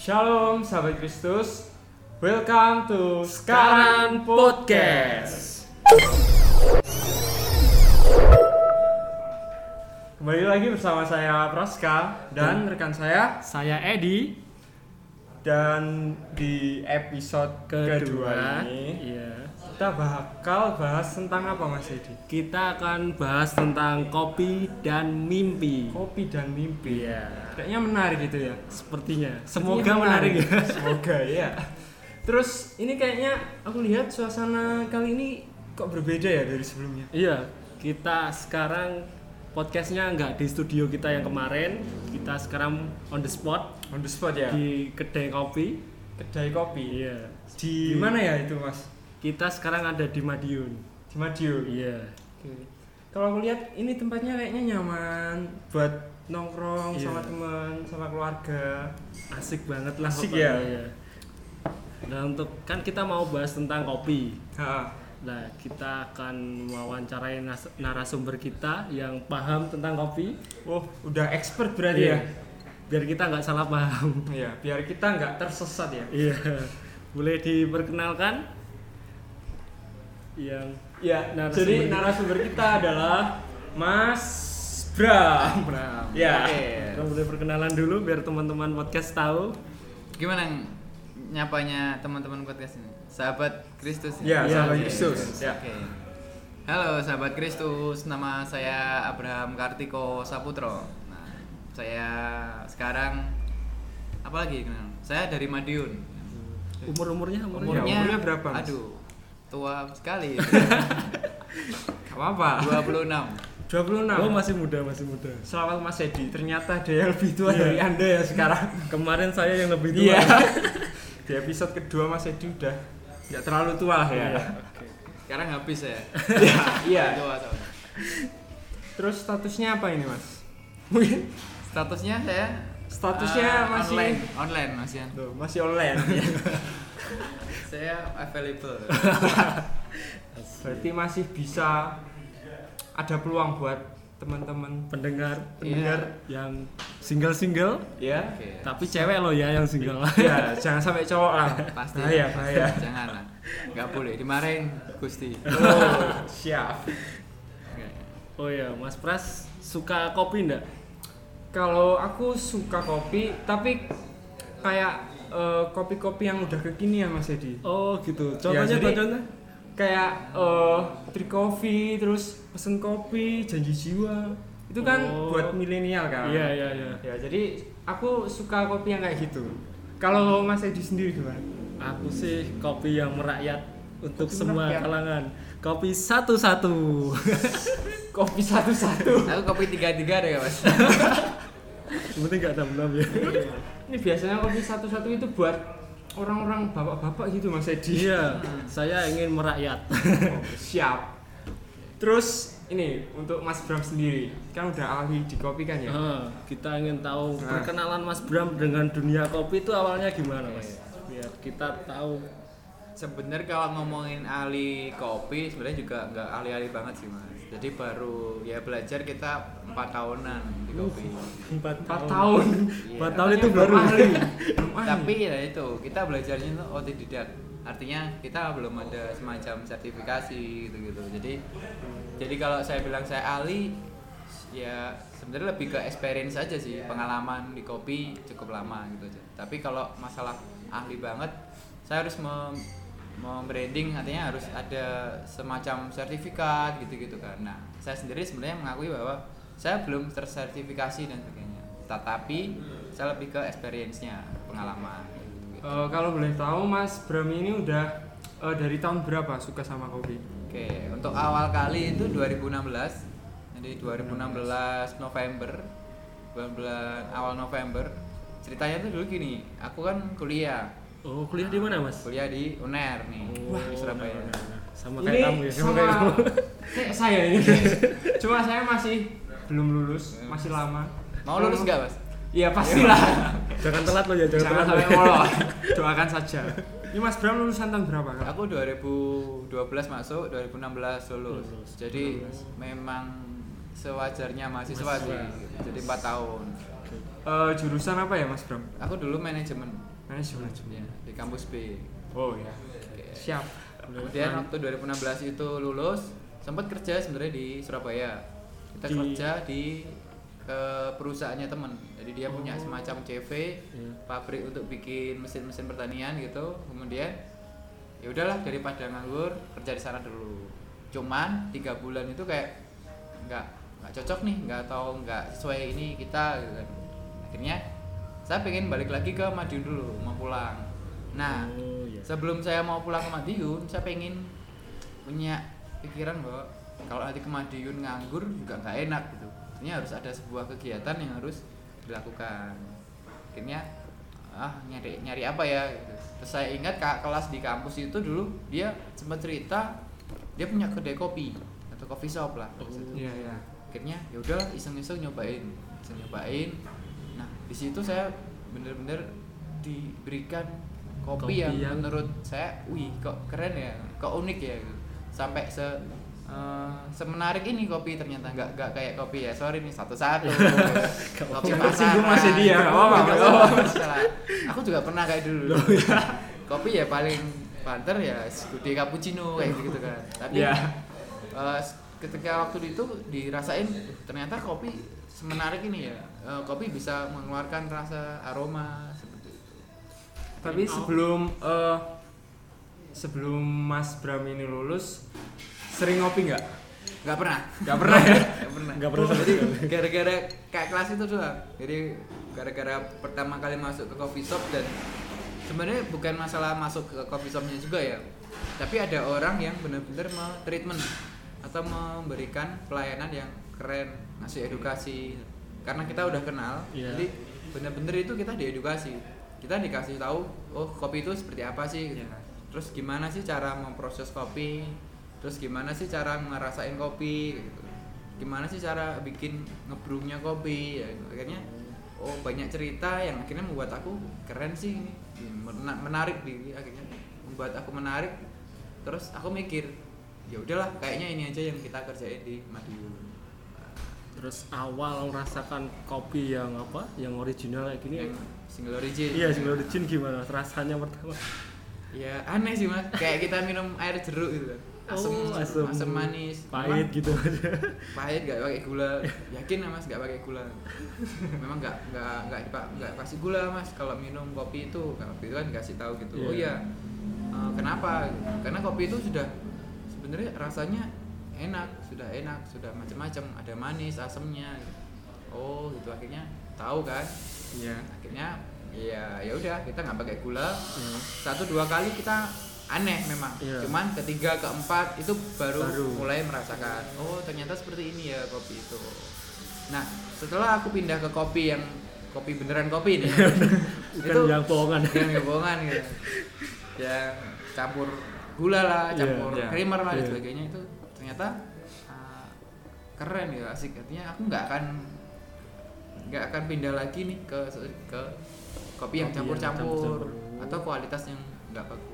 Shalom sahabat Kristus. Welcome to Sekarang Podcast. Kembali lagi bersama saya Praska dan rekan saya Saya Edi dan di episode kedua, kedua. ini Iya. kita bakal bahas tentang apa Mas Edi? Kita akan bahas tentang kopi dan mimpi. Kopi dan mimpi. Iya. Kayaknya menarik gitu ya. Sepertinya. Sepertinya Semoga menarik ya. Semoga ya. Terus ini kayaknya aku lihat suasana kali ini kok berbeda ya dari sebelumnya. Iya. Kita sekarang podcastnya nggak di studio kita yang kemarin. Kita sekarang on the spot On the spot ya. di kedai kopi. kedai kopi. Iya. Di mana ya itu Mas? Kita sekarang ada di Madiun. Di Madiun. Iya. Oke. Kalau aku lihat ini tempatnya kayaknya nyaman buat nongkrong Iya. sama teman, sama keluarga. Asik banget lah. Asik ya? iya. Nah untuk kan kita mau bahas tentang kopi. Ha. Nah, kita akan mewawancarai nas- narasumber kita yang paham tentang kopi. Oh, udah expert berarti Iya. ya. Biar kita nggak salah paham. Iya, biar kita nggak tersesat ya. Iya. Boleh diperkenalkan? Yang Iya, Narasumber jadi narasumber kita adalah Mas Bram. Bram. Ya. Oke. Kita boleh perkenalan dulu biar teman-teman podcast tahu. Gimana nyapanya teman-teman podcast ini? Sahabat Kristus. Ya, Iya, sahabat iya, Kristus. Oke. Ya. Halo sahabat Kristus, nama saya Abraham Kartiko Saputro. Nah, saya sekarang apa lagi kenal? Saya dari Madiun. Umur-umurnya umurnya. Umurnya- umurnya berapa, Mas? Aduh, tua sekali. Gak apa-apa. 26. 26. Oh, masih muda, masih muda. Selamat Mas Edi. Ternyata ada yang lebih tua Iya. dari Anda ya sekarang. Kemarin saya yang lebih tua. Iya. Di episode kedua Mas Edi udah nggak terlalu tua lah ya. Iya. Oke. Sekarang habis ya. Iya. Iya. Tua. Terus statusnya apa ini Mas? Mungkin Statusnya saya Statusnya eh, masih- online, online Mas ya. Tuh, masih online. ya. Saya available. Berarti masih bisa ada peluang buat teman-teman Pendengar, pendengar yang single-single, ya. Oke. tapi cewek loh ya yang single. Ya, jangan sampai cowok lah. Pasti. Bahaya, bahaya. Jangan lah. Nggak boleh dimarahin Gusti. Oh, siap. Oh ya, Mas Pras suka kopi enggak? Kalau aku suka kopi, tapi kayak eh, kopi-kopi yang udah kekinian Mas Edi. Oh gitu. Contohnya jadi- contohnya? Kayak eh trip coffee, terus pesen kopi, janji jiwa. Itu kan Oh. buat milenial kan. Iya iya iya. Ya, jadi aku suka kopi yang kayak gitu. Kalau Mas Edi sendiri gimana? Aku sih kopi yang merakyat untuk Kopi semua merakyat. kalangan. Kopi satu-satu. Kopi satu-satu. Aku kopi tiga-tiga deh mas. Penting nggak dam-dam ya. Ini biasanya kopi satu-satu itu buat orang-orang bapak-bapak gitu Mas Edi. Iya, saya ingin merakyat. Oh, siap. Terus ini untuk Mas Bram sendiri, kan udah ahli di kopi kan ya? Ah, kita ingin tahu Nah. perkenalan Mas Bram dengan dunia kopi itu awalnya gimana, Mas? Biar kita tahu. Sebenarnya kalau ngomongin ahli kopi sebenarnya juga nggak ahli-ahli banget sih mas. Jadi baru ya belajar kita empat tahunan di kopi. Empat, Empat tahun. Iya. Empat tahun itu Katanya baru. belum ahli. Tapi ya itu kita belajarnya itu otodidak. Artinya kita belum ada semacam sertifikasi gitu-gitu. Jadi jadi kalau saya bilang saya ahli ya sebenarnya lebih ke experience aja sih pengalaman di kopi cukup lama gitu aja. Tapi kalau masalah ahli banget saya harus mem membranding artinya harus ada semacam sertifikat gitu-gitu kan. Nah, saya sendiri sebenarnya mengakui bahwa saya belum tersertifikasi dan sebagainya. Tetapi saya lebih ke experience-nya, pengalaman. gitu. Eh, kalau boleh tahu Mas Bram ini udah eh, dari tahun berapa suka sama kopi? Oke, untuk awal kali itu 2016. Jadi 2016 November, bulan-bulan awal November. Ceritanya tuh dulu gini, aku kan kuliah, Oh, kuliah di mana, Mas? kuliah di UNER nih, di Surabaya. Sama ini kayak kamu ya. sama kayak kamu. kayak saya ini. Cuma saya masih belum lulus, masih lama. Mau lulus nggak, Mas? Iya pastilah. Jangan telat loh ya, jangan, Jangan telat. sampai loh. molor. Doakan saja. Ini Mas Bram lulusan tahun berapa kan? Aku 2012 masuk, 2016 lulus. Lulus. Jadi memang sewajarnya mahasiswa sih. Mahasiswa. Jadi 4 tahun. eh, jurusan apa ya Mas Bram? Aku dulu manajemen Manajemen. ya, di kampus B. Oh ya. Oke. Siap. Kemudian waktu 2016 itu lulus, sempat kerja sebenarnya di Surabaya. Kita Di- kerja di ke perusahaannya temen. Jadi dia punya Oh. semacam CV, Iya. pabrik untuk bikin mesin-mesin pertanian gitu. Kemudian ya udahlah daripada nganggur kerja di sana dulu. Cuman tiga bulan itu kayak nggak nggak cocok nih, nggak tahu nggak sesuai ini kita gitu kan. Akhirnya saya pengen balik lagi ke Madiun dulu, mau pulang. Nah, Oh, iya. sebelum saya mau pulang ke Madiun saya pengen punya pikiran bahwa kalau nanti ke Madiun nganggur juga nggak enak gitu ini harus ada sebuah kegiatan yang harus dilakukan akhirnya ah nyari nyari apa ya gitu. terus saya ingat kak kelas di kampus itu dulu dia sempat cerita dia punya kedai kopi atau coffee shop lah Iya ya. akhirnya ya udah iseng-iseng nyobain iseng nyobain nah di situ saya bener-bener diberikan kopi, Kopi yang, yang- menurut saya wih kok keren ya kok unik ya gitu. sampai se eh, semenarik ini kopi ternyata nggak nggak kayak kopi ya sorry nih satu-satu kopi Yang pasaran. masih dia, nggak apa-apa, masalah. aku juga pernah kayak dulu kopi ya paling banter ya gede cappuccino kayak gitu kan tapi Iya. Eh, ketika waktu itu dirasain "Uh, ternyata kopi semenarik ini ya Eh, kopi bisa mengeluarkan rasa aroma seperti itu. Tapi sebelum eh, sebelum Mas Bram ini lulus sering ngopi nggak? nggak pernah. Nggak pernah ya? nggak pernah. Nggak pernah jadi gara-gara kayak kelas itu doang. Jadi gara-gara pertama kali masuk ke coffee shop dan sebenarnya bukan masalah masuk ke coffee shopnya juga ya. Tapi ada orang yang benar-benar mau treatment atau memberikan pelayanan yang keren ngasih edukasi karena kita udah kenal Iya. jadi benar-benar itu kita diedukasi kita dikasih tahu oh kopi itu seperti apa sih gitu. Iya. terus gimana sih cara memproses kopi terus gimana sih cara ngerasain kopi gitu gimana sih cara bikin ngebrewnya kopi ya, gitu. akhirnya oh banyak cerita yang akhirnya membuat aku keren sih ini menarik di akhirnya membuat aku menarik terus aku mikir ya udahlah kayaknya ini aja yang kita kerjain di Madiun Terus awal merasakan kopi yang apa? Yang original kayak gini. yang single origin Iya, single origin gimana? Rasanya pertama. ya aneh sih mas kayak kita minum air jeruk gitu kan asem, Oh, asem. asem manis Pahit gitu aja. pahit gak pakai gula yakin ya mas gak pakai gula memang gak nggak nggak pak nggak kasih gula mas kalau minum kopi itu kopi itu kan kasih tahu gitu oh Iya. iya eh, kenapa karena kopi itu sudah sebenarnya rasanya enak sudah enak sudah macam-macam ada manis asemnya oh gitu akhirnya tahu kan Iya. akhirnya ya ya udah kita nggak pakai gula Iya. satu dua kali kita aneh memang Iya. cuman ketiga keempat itu baru, Baru. mulai merasakan oh ternyata seperti ini ya kopi itu nah setelah aku pindah ke kopi yang kopi beneran kopi nih Bukan yang bohongan. yang bohongan gitu yang campur gula lah Iya, campur iya. creamer lah dan Iya. sebagainya itu ternyata keren ya asik artinya aku nggak akan nggak akan pindah lagi nih ke ke kopi yang Kopi yang campur-campur campur-campur. atau kualitas yang nggak bagus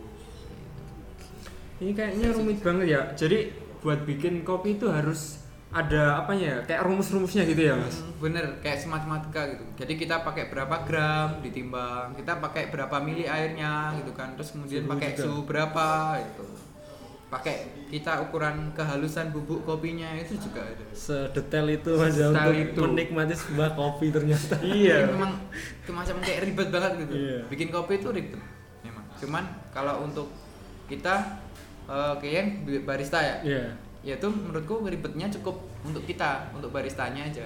Ini kayaknya rumit banget ya. Jadi buat bikin kopi itu harus ada apanya ya? Kayak rumus-rumusnya gitu ya, Mas. Hmm, bener kayak matematika gitu jadi kita pakai berapa gram ditimbang kita pakai berapa mili airnya gitu kan terus kemudian Suhu pakai juga. suhu berapa gitu pakai kita ukuran kehalusan bubuk kopinya itu juga ada Sedetail itu Mas ya, untuk itu. menikmati sebuah kopi ternyata. Iya. Jadi memang itu macam kayak ribet banget gitu Iya. bikin kopi itu ribet memang cuman kalau untuk kita eh, kayak barista ya Iya. ya itu menurutku ribetnya cukup untuk kita untuk baristanya aja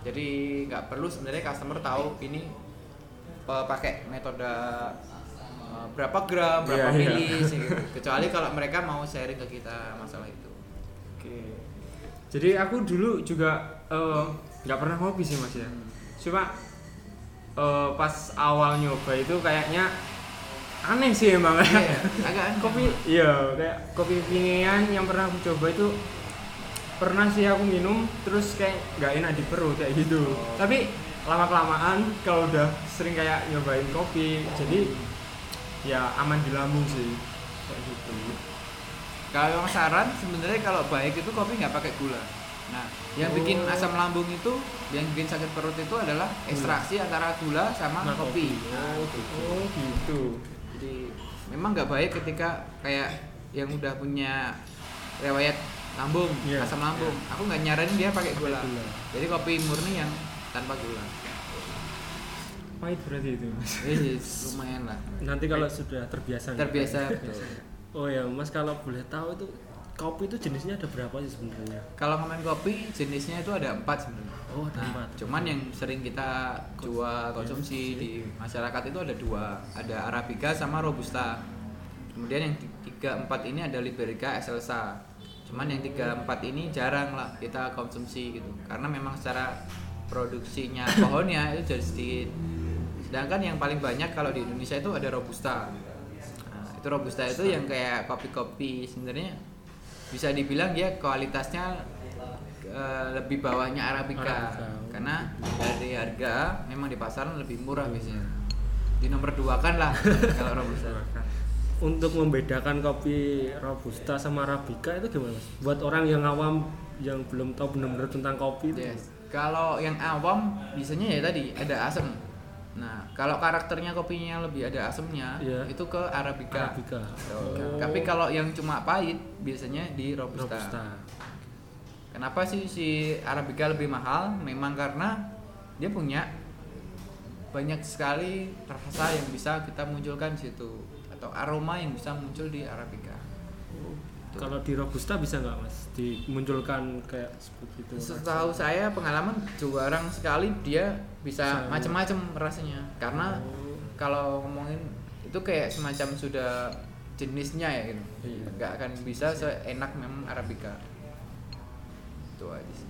jadi nggak perlu sebenarnya customer tahu ini eh, pakai metode eh, berapa gram berapa Iya, iya. mili sih gitu. kecuali kalau mereka mau sharing ke kita masalah itu Oke. Jadi aku dulu juga eh, nggak pernah ngopi sih mas ya. Cuma eh, pas awal nyoba itu kayaknya aneh sih emang. Iya, agak aneh. kopi iya kayak kopi pingian yang pernah aku coba itu pernah sih aku minum terus kayak nggak enak di perut kayak gitu. Tapi lama kelamaan kalau udah sering kayak nyobain kopi jadi ya aman di lambung sih kayak gitu. kalau yang saran sebenarnya kalau baik itu kopi nggak pakai gula Nah, yang bikin asam lambung itu, yang bikin sakit perut itu adalah ekstraksi antara gula sama Nah, kopi. Oh, gitu. oh gitu Jadi memang nggak baik ketika kayak yang udah punya riwayat lambung, Iya. asam lambung. Aku nggak nyaranin dia pakai gula. gula. Jadi kopi murni yang tanpa gula. Pahit berarti itu mas Eh, lumayan lah. Nanti kalau sudah terbiasa. Terbiasa. betul. Oh ya, Mas kalau boleh tahu itu kopi itu jenisnya ada berapa sih sebenarnya? Kalau ngomongin kopi, jenisnya itu ada empat sebenarnya. Oh, ada Nah, empat. cuman yang sering kita jual konsumsi di masyarakat itu ada dua, ada arabica sama robusta. Kemudian yang tiga empat ini ada liberica, excelsa. Cuman yang tiga empat ini jarang lah kita konsumsi gitu, karena memang secara produksinya pohonnya itu jadi sedikit. Sedangkan yang paling banyak kalau di Indonesia itu ada robusta. Nah, itu robusta itu yang kayak kopi-kopi sebenarnya bisa dibilang dia kualitasnya eh, lebih bawahnya arabica, Arabica. karena dari harga memang di pasaran lebih murah biasanya di nomor dua kan lah kalau robusta Untuk membedakan kopi robusta sama arabica itu gimana Mas? Buat orang yang awam yang belum tahu benar-benar tentang kopi itu. yes. kalau yang awam biasanya ya tadi ada asam nah kalau karakternya kopinya lebih ada asamnya Iya. itu ke arabica, Arabica. Oh. tapi kalau yang cuma pahit biasanya di robusta. Robusta. Kenapa sih si Arabica lebih mahal? Memang karena dia punya banyak sekali rasa yang bisa kita munculkan di situ atau aroma yang bisa muncul di Arabica. Tuh. Kalau di robusta bisa nggak Mas dimunculkan kayak seperti itu? Setahu saya pengalaman jarang sekali dia bisa macam-macam rasanya. Karena Oh. kalau ngomongin itu kayak semacam sudah jenisnya ya gitu. Iya. Nggak akan bisa seenak memang Arabica. Itu aja sih.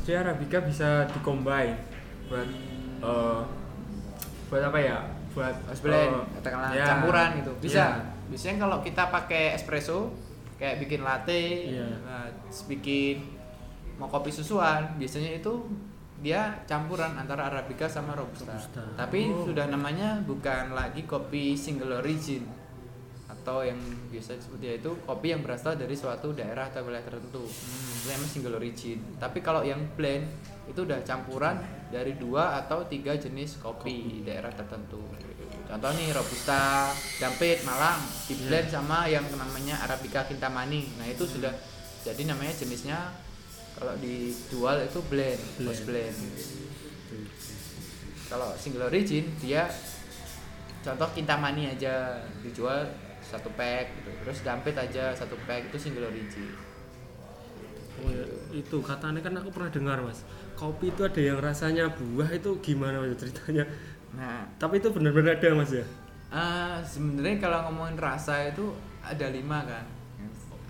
jadi arabica bisa dikombin buat eh, buat apa ya buat blend, eh, katakanlah ya. campuran gitu. Bisa. Iya. Biasanya kalau kita pakai espresso kayak bikin latte, Iya. nah, terus bikin mau kopi susuan, biasanya itu dia campuran antara arabica sama robusta. Robusta. Tapi Oh. sudah namanya bukan lagi kopi single origin atau yang biasa seperti itu kopi yang berasal dari suatu daerah atau wilayah tertentu. Itu namanya single origin. Tapi kalau yang blend itu udah campuran dari dua atau tiga jenis kopi, di daerah tertentu. Contoh nih robusta, dampit, Malang di blend sama yang namanya arabica kintamani. Nah itu sudah jadi namanya jenisnya kalau dijual itu blend, post blend. Kalau single origin dia contoh kintamani aja dijual satu pack gitu. Terus dampit aja satu pack itu single origin. Oh, ya, itu katanya kan aku pernah dengar mas kopi itu ada yang rasanya buah itu gimana mas ceritanya Nah, tapi itu benar-benar ada mas ya eh, sebenarnya kalau ngomongin rasa itu ada lima kan.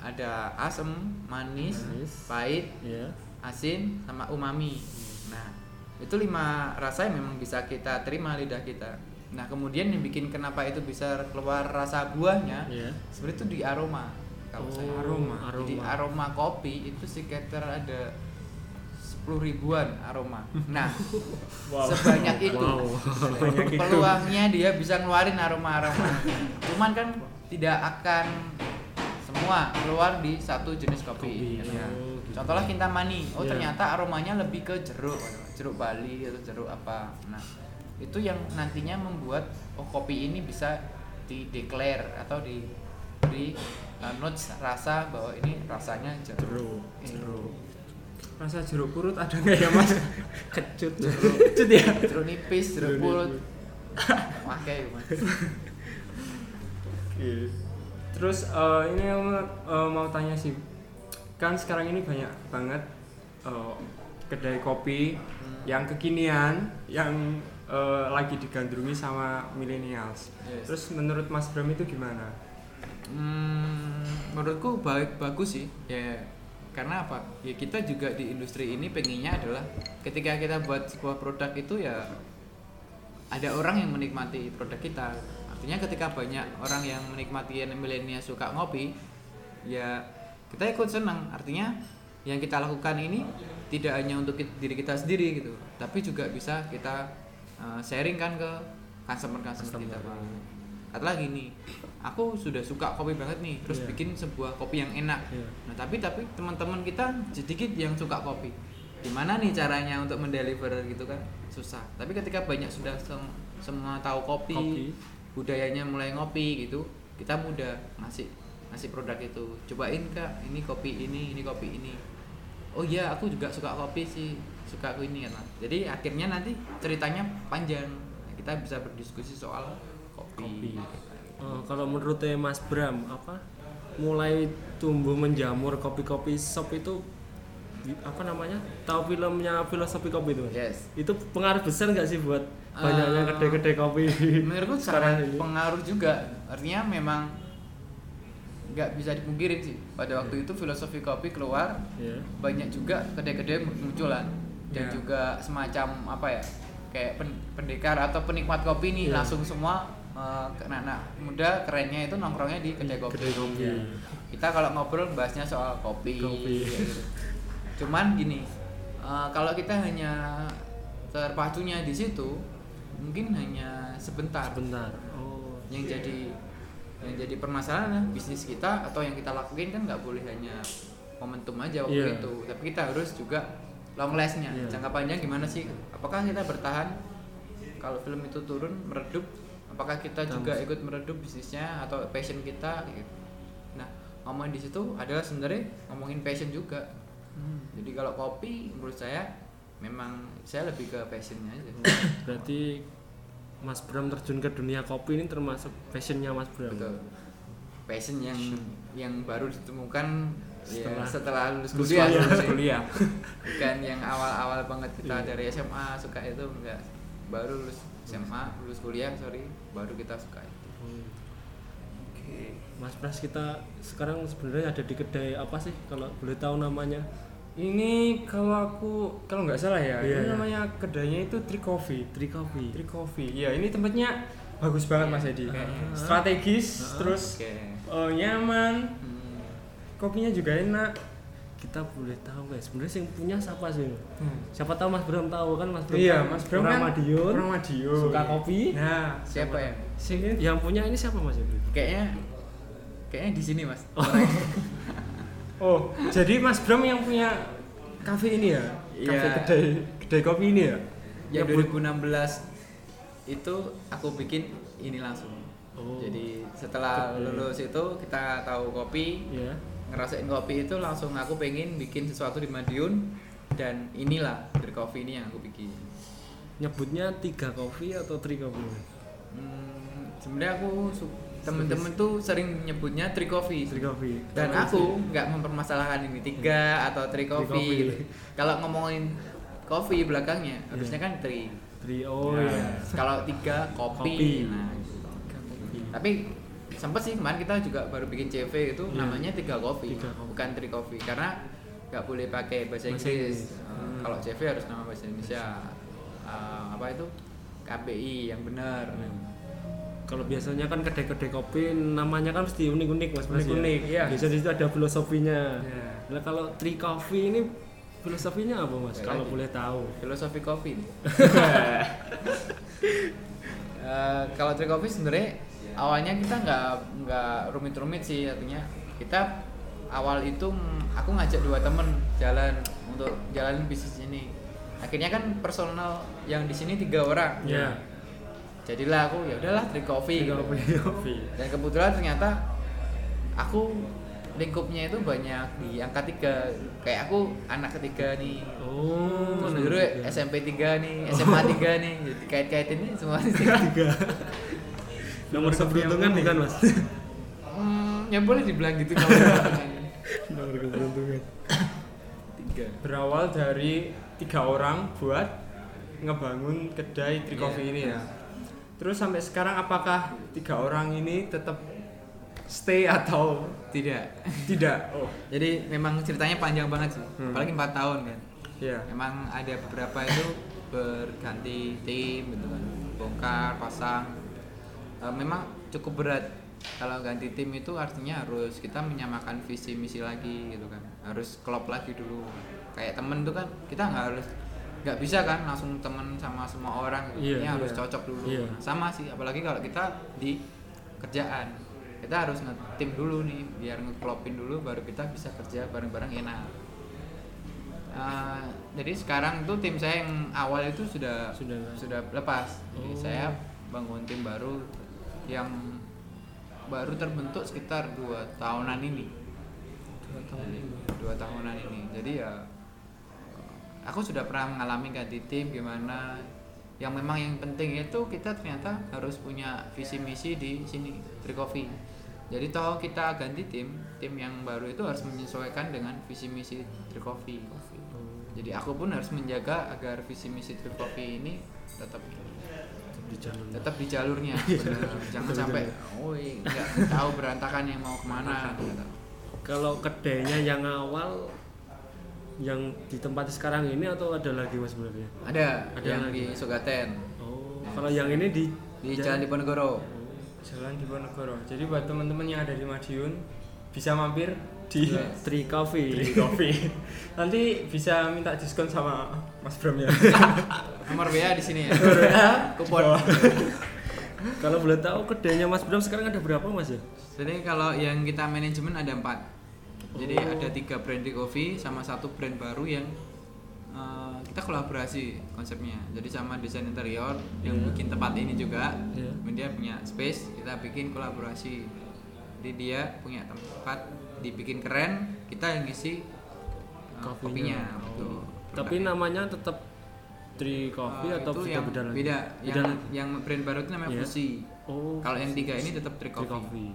Ada asam, manis, Manis. pahit, ya asin, sama umami. Nah, itu lima rasa yang memang bisa kita terima lidah kita. Nah, kemudian yang bikin kenapa itu bisa keluar rasa buahnya, ya sebenarnya itu di aroma. Kalau Oh, saya aroma. Jadi aroma kopi itu sekitar ada 10 ribuan aroma. Nah, sebanyak itu. Wow. Sebanyak itu. Peluangnya dia bisa ngeluarin aroma-aroma. Cuman kan tidak akan semua keluar di satu jenis kopi. Kopi, Ya. oh, gitu. Contohnya kintamani. Oh, Iya. ternyata aromanya lebih ke jeruk, jeruk Bali atau jeruk apa. Nah, itu yang nantinya membuat oh kopi ini bisa dideklar atau diberi uh, notes rasa bahwa ini rasanya jeruk. jeruk Jeruk. Rasa jeruk purut ada nggak ya mas? Kecut Jeruk, Cut ya? Jeruk nipis, jeruk purut. Pakai, Mas. Oke. terus eh, ini aku eh, mau tanya sih. Kan sekarang ini banyak banget eh, kedai kopi yang kekinian yang eh, lagi digandrungi sama millennials. Yes. terus menurut Mas Bram itu gimana? Hmm, menurutku baik bagus sih. Ya karena apa? Ya kita juga di industri ini pengennya adalah ketika kita buat sebuah produk itu ya ada orang yang menikmati produk kita. Artinya ketika banyak orang yang menikmati yang milenial suka ngopi ya kita ikut senang. Artinya yang kita lakukan ini tidak hanya untuk diri kita sendiri gitu tapi juga bisa kita uh, sharing kan ke customer customer kita. Pak. atau lagi nih aku sudah suka kopi banget nih terus Iya. bikin sebuah kopi yang enak. Iya. nah tapi tapi teman-teman kita sedikit yang suka kopi. Gimana nih caranya untuk mendeliver gitu kan? Susah. Tapi ketika banyak sudah sem- semua tahu kopi, Kopi. budayanya mulai ngopi gitu kita mudah ngasih ngasih produk itu. Cobain kak ini kopi ini ini kopi ini. Oh iya aku juga suka kopi sih suka aku ini kan jadi akhirnya nanti ceritanya panjang. Kita bisa berdiskusi soal kopi, Kopi. Oh, kalau menurut Mas Bram apa mulai tumbuh menjamur kopi-kopi shop itu apa namanya tahu filmnya filosofi kopi itu yes itu pengaruh besar nggak sih buat banyaknya Eh, kedai-kedai kopi menurutku sekarang sangat ini? pengaruh juga artinya memang nggak bisa dipungkirin sih pada Iya. waktu itu filosofi kopi keluar ya banyak juga kedai-kedai munculan dan Ya. juga semacam apa ya kayak pen- pendekar atau penikmat kopi nih Ya. langsung semua eh, anak-anak muda kerennya itu nongkrongnya di kedai kopi. kedai kopi Ya. Kita kalau ngobrol bahasnya soal kopi. Kopi. gitu. Cuman gini, eh, kalau kita hanya terpacunya di situ, mungkin hanya sebentar. sebentar oh Yang jadi yang jadi permasalahan bisnis kita atau yang kita lakuin kan nggak boleh hanya momentum aja waktu Iya. itu, tapi kita harus juga long lastnya, Iya. jangka panjang gimana sih? Apakah kita bertahan kalau film itu turun meredup? Apakah kita juga ikut meredup bisnisnya atau passion kita? gitu. Nah, ngomongin di situ adalah sebenarnya ngomongin passion juga. Jadi kalau kopi menurut saya memang saya lebih ke passionnya aja. berarti Mas Bram terjun ke dunia kopi ini termasuk passionnya Mas Bram Betul. Passion yang yang baru ditemukan setelah, Setelah- setelah lulus Lulus kuliah, sebenarnya. kuliah bukan yang awal-awal banget kita Iya. dari SMA suka itu enggak baru lulus SMA lulus kuliah sorry baru kita suka itu. Hmm. oke. Mas Pras kita sekarang sebenarnya ada di kedai apa sih? Kalau boleh tahu namanya. Ini kalau aku kalau nggak salah ya Iya, ini iya. namanya kedainya itu Tri Coffee. Tri Coffee. Tri Coffee. Ya ini tempatnya bagus banget mas Edi. Kayaknya. strategis Ah. terus oke. eh, nyaman. Hmm. kopinya juga enak kita boleh tahu guys. Sebenarnya yang punya siapa sih? Hmm. siapa tahu Mas Bram tahu kan? Mas Bram iya kan mas Bram kan Madiun. Madiun. Suka kopi. Nah siapa ya? sing yang punya ini siapa Mas? Ibnu? kayaknya kayaknya di sini mas. Oh. Jadi mas Bram yang punya kafe ini ya? Iya. kafe kedai kedai kopi ini ya? Yang Ya, Bu- 2016 itu aku bikin ini langsung. Oh. jadi setelah lulus itu kita tahu kopi. Ya ngerasain kopi itu langsung aku pengen bikin sesuatu di Madiun dan inilah dari kopi ini yang aku bikin. Nyebutnya tiga kopi atau tri kopi? Hmm, sebenarnya aku temen-temen tuh sering nyebutnya tri coffee tri kopi. Dan aku nggak mempermasalahkan ini tiga atau tri coffee coffee. gitu. kalau ngomongin kopi belakangnya Iya. harusnya kan tri. Tri oh Nah, ya kalau tiga kopi, Kopi. nah tapi sempet sih kemarin kita juga baru bikin CV itu Iya. namanya tiga kopi Tiga kopi. bukan tri coffee karena nggak boleh pakai bahasa Inggris Inggris. Eh, Hmm. kalau CV harus nama bahasa Indonesia Eh, apa itu KBI yang benar kalau biasanya kan kedai-kedai kopi namanya kan mesti unik-unik mas ya? Unik-unik, iya. biasa di situ ada filosofinya Iya. nah kalau tri coffee ini filosofinya apa mas kalau boleh tahu filosofi kopi. Eh, kalau tri kopi sebenarnya awalnya kita nggak nggak rumit-rumit sih artinya. Kita awal itu aku ngajak dua temen jalan untuk jalan bisnis ini. Akhirnya kan personal yang di sini tiga orang. Ya jadilah aku ya udahlah tri kopi tri kopi kopi dan kebetulan ternyata aku lingkupnya itu banyak di angka tiga. Kayak aku anak ketiga nih. Oh Terus dulu tiga. SMP 3 nih, SMA 3 nih, jadi kait-kaitin nih semua nih. tiga nomor keberuntungan bukan mas hmm, ya boleh dibilang gitu kalau nomor keberuntungan tiga. berawal dari tiga orang buat ngebangun kedai Tri Iya. Coffee ini ya. Terus sampai sekarang apakah tiga orang ini tetap stay atau Tidak. tidak? Oh, Jadi memang ceritanya panjang banget sih, Hmm. apalagi 4 tahun kan. ya. Memang ada beberapa itu berganti tim gitu kan, bongkar, pasang. Eh, memang cukup berat. Kalau ganti tim itu artinya harus kita menyamakan visi misi lagi gitu kan, harus klop lagi dulu. Kayak temen tuh kan kita nggak harus nggak bisa kan langsung temen sama semua orang gitu. Iya, Ini harus iya. cocok dulu. Nah, sama sih apalagi kalau kita di kerjaan kita harus ngetim dulu nih biar ngeklopin dulu baru kita bisa kerja bareng-bareng enak Uh, jadi sekarang tuh tim saya yang awal itu sudah Sudah sudah lepas jadi Oh. saya bangun tim baru yang baru terbentuk sekitar dua tahunan ini. Dua tahun ini. Dua tahunan ini. Jadi ya aku sudah pernah mengalami ganti tim gimana. Yang memang yang penting itu kita ternyata harus punya visi misi di sini Trikofi. Jadi toh kita ganti tim tim yang baru itu harus menyesuaikan dengan visi misi Trikofi. Jadi aku pun harus menjaga agar visi misi Trikofi ini tetap di jalur. Tetap di jalurnya benar. jangan sampai oh nggak tahu berantakan yang mau ke mana. Kalau kedainya yang awal yang ditempati sekarang ini atau ada lagi mas sebenarnya? Ada, Ada yang lagi. di Sogaten oh kalau yang ini di di Jalan Diponegoro. Jalan Diponegoro. Jadi buat teman-teman yang ada di Madiun bisa mampir di Yes. Tri Coffee Tri Coffee. Nanti bisa minta diskon sama Mas Bram ya. nomor WA di sini ya kupon kalau boleh tahu kedainya mas Bram sekarang ada berapa mas ya jadi kalau yang kita manajemen ada empat jadi Oh. ada tiga brand di coffee sama satu brand baru yang eh, kita kolaborasi konsepnya jadi sama desain interior yang Iya. bikin tempat ini juga Iya. dia punya space kita bikin kolaborasi jadi dia punya tempat dibikin keren kita yang ngisi eh, kopinya Oh. betul. tapi namanya tetap Tri Coffee Eh, atau itu beda yang beda beda yang lagi? yang brand baru itu namanya Iya. Fusi oh kalau yang tiga ini tetap Tri Coffee. Coffee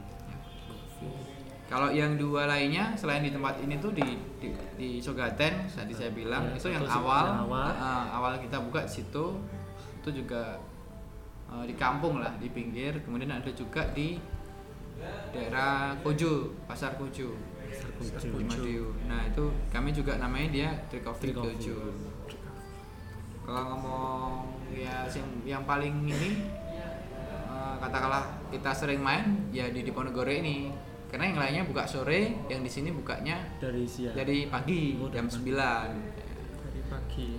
Kalau yang dua lainnya selain di tempat ini tuh di di, di Sogaten tadi saya bilang Ya, itu yang awal yang awal. uh, awal kita buka situ itu juga uh, di kampung lah di pinggir kemudian ada juga di daerah Kojo pasar Kojo Kojo. di Madiun. Nah itu kami juga namanya dia Tri Coffee Tri Coffee. Kojo. Kalau ngomong ya yang yang paling ini uh, katakanlah kita sering main ya di Diponegoro ini karena yang lainnya buka sore yang di sini bukanya dari siang dari pagi Oh, jam. 9 Dari pagi.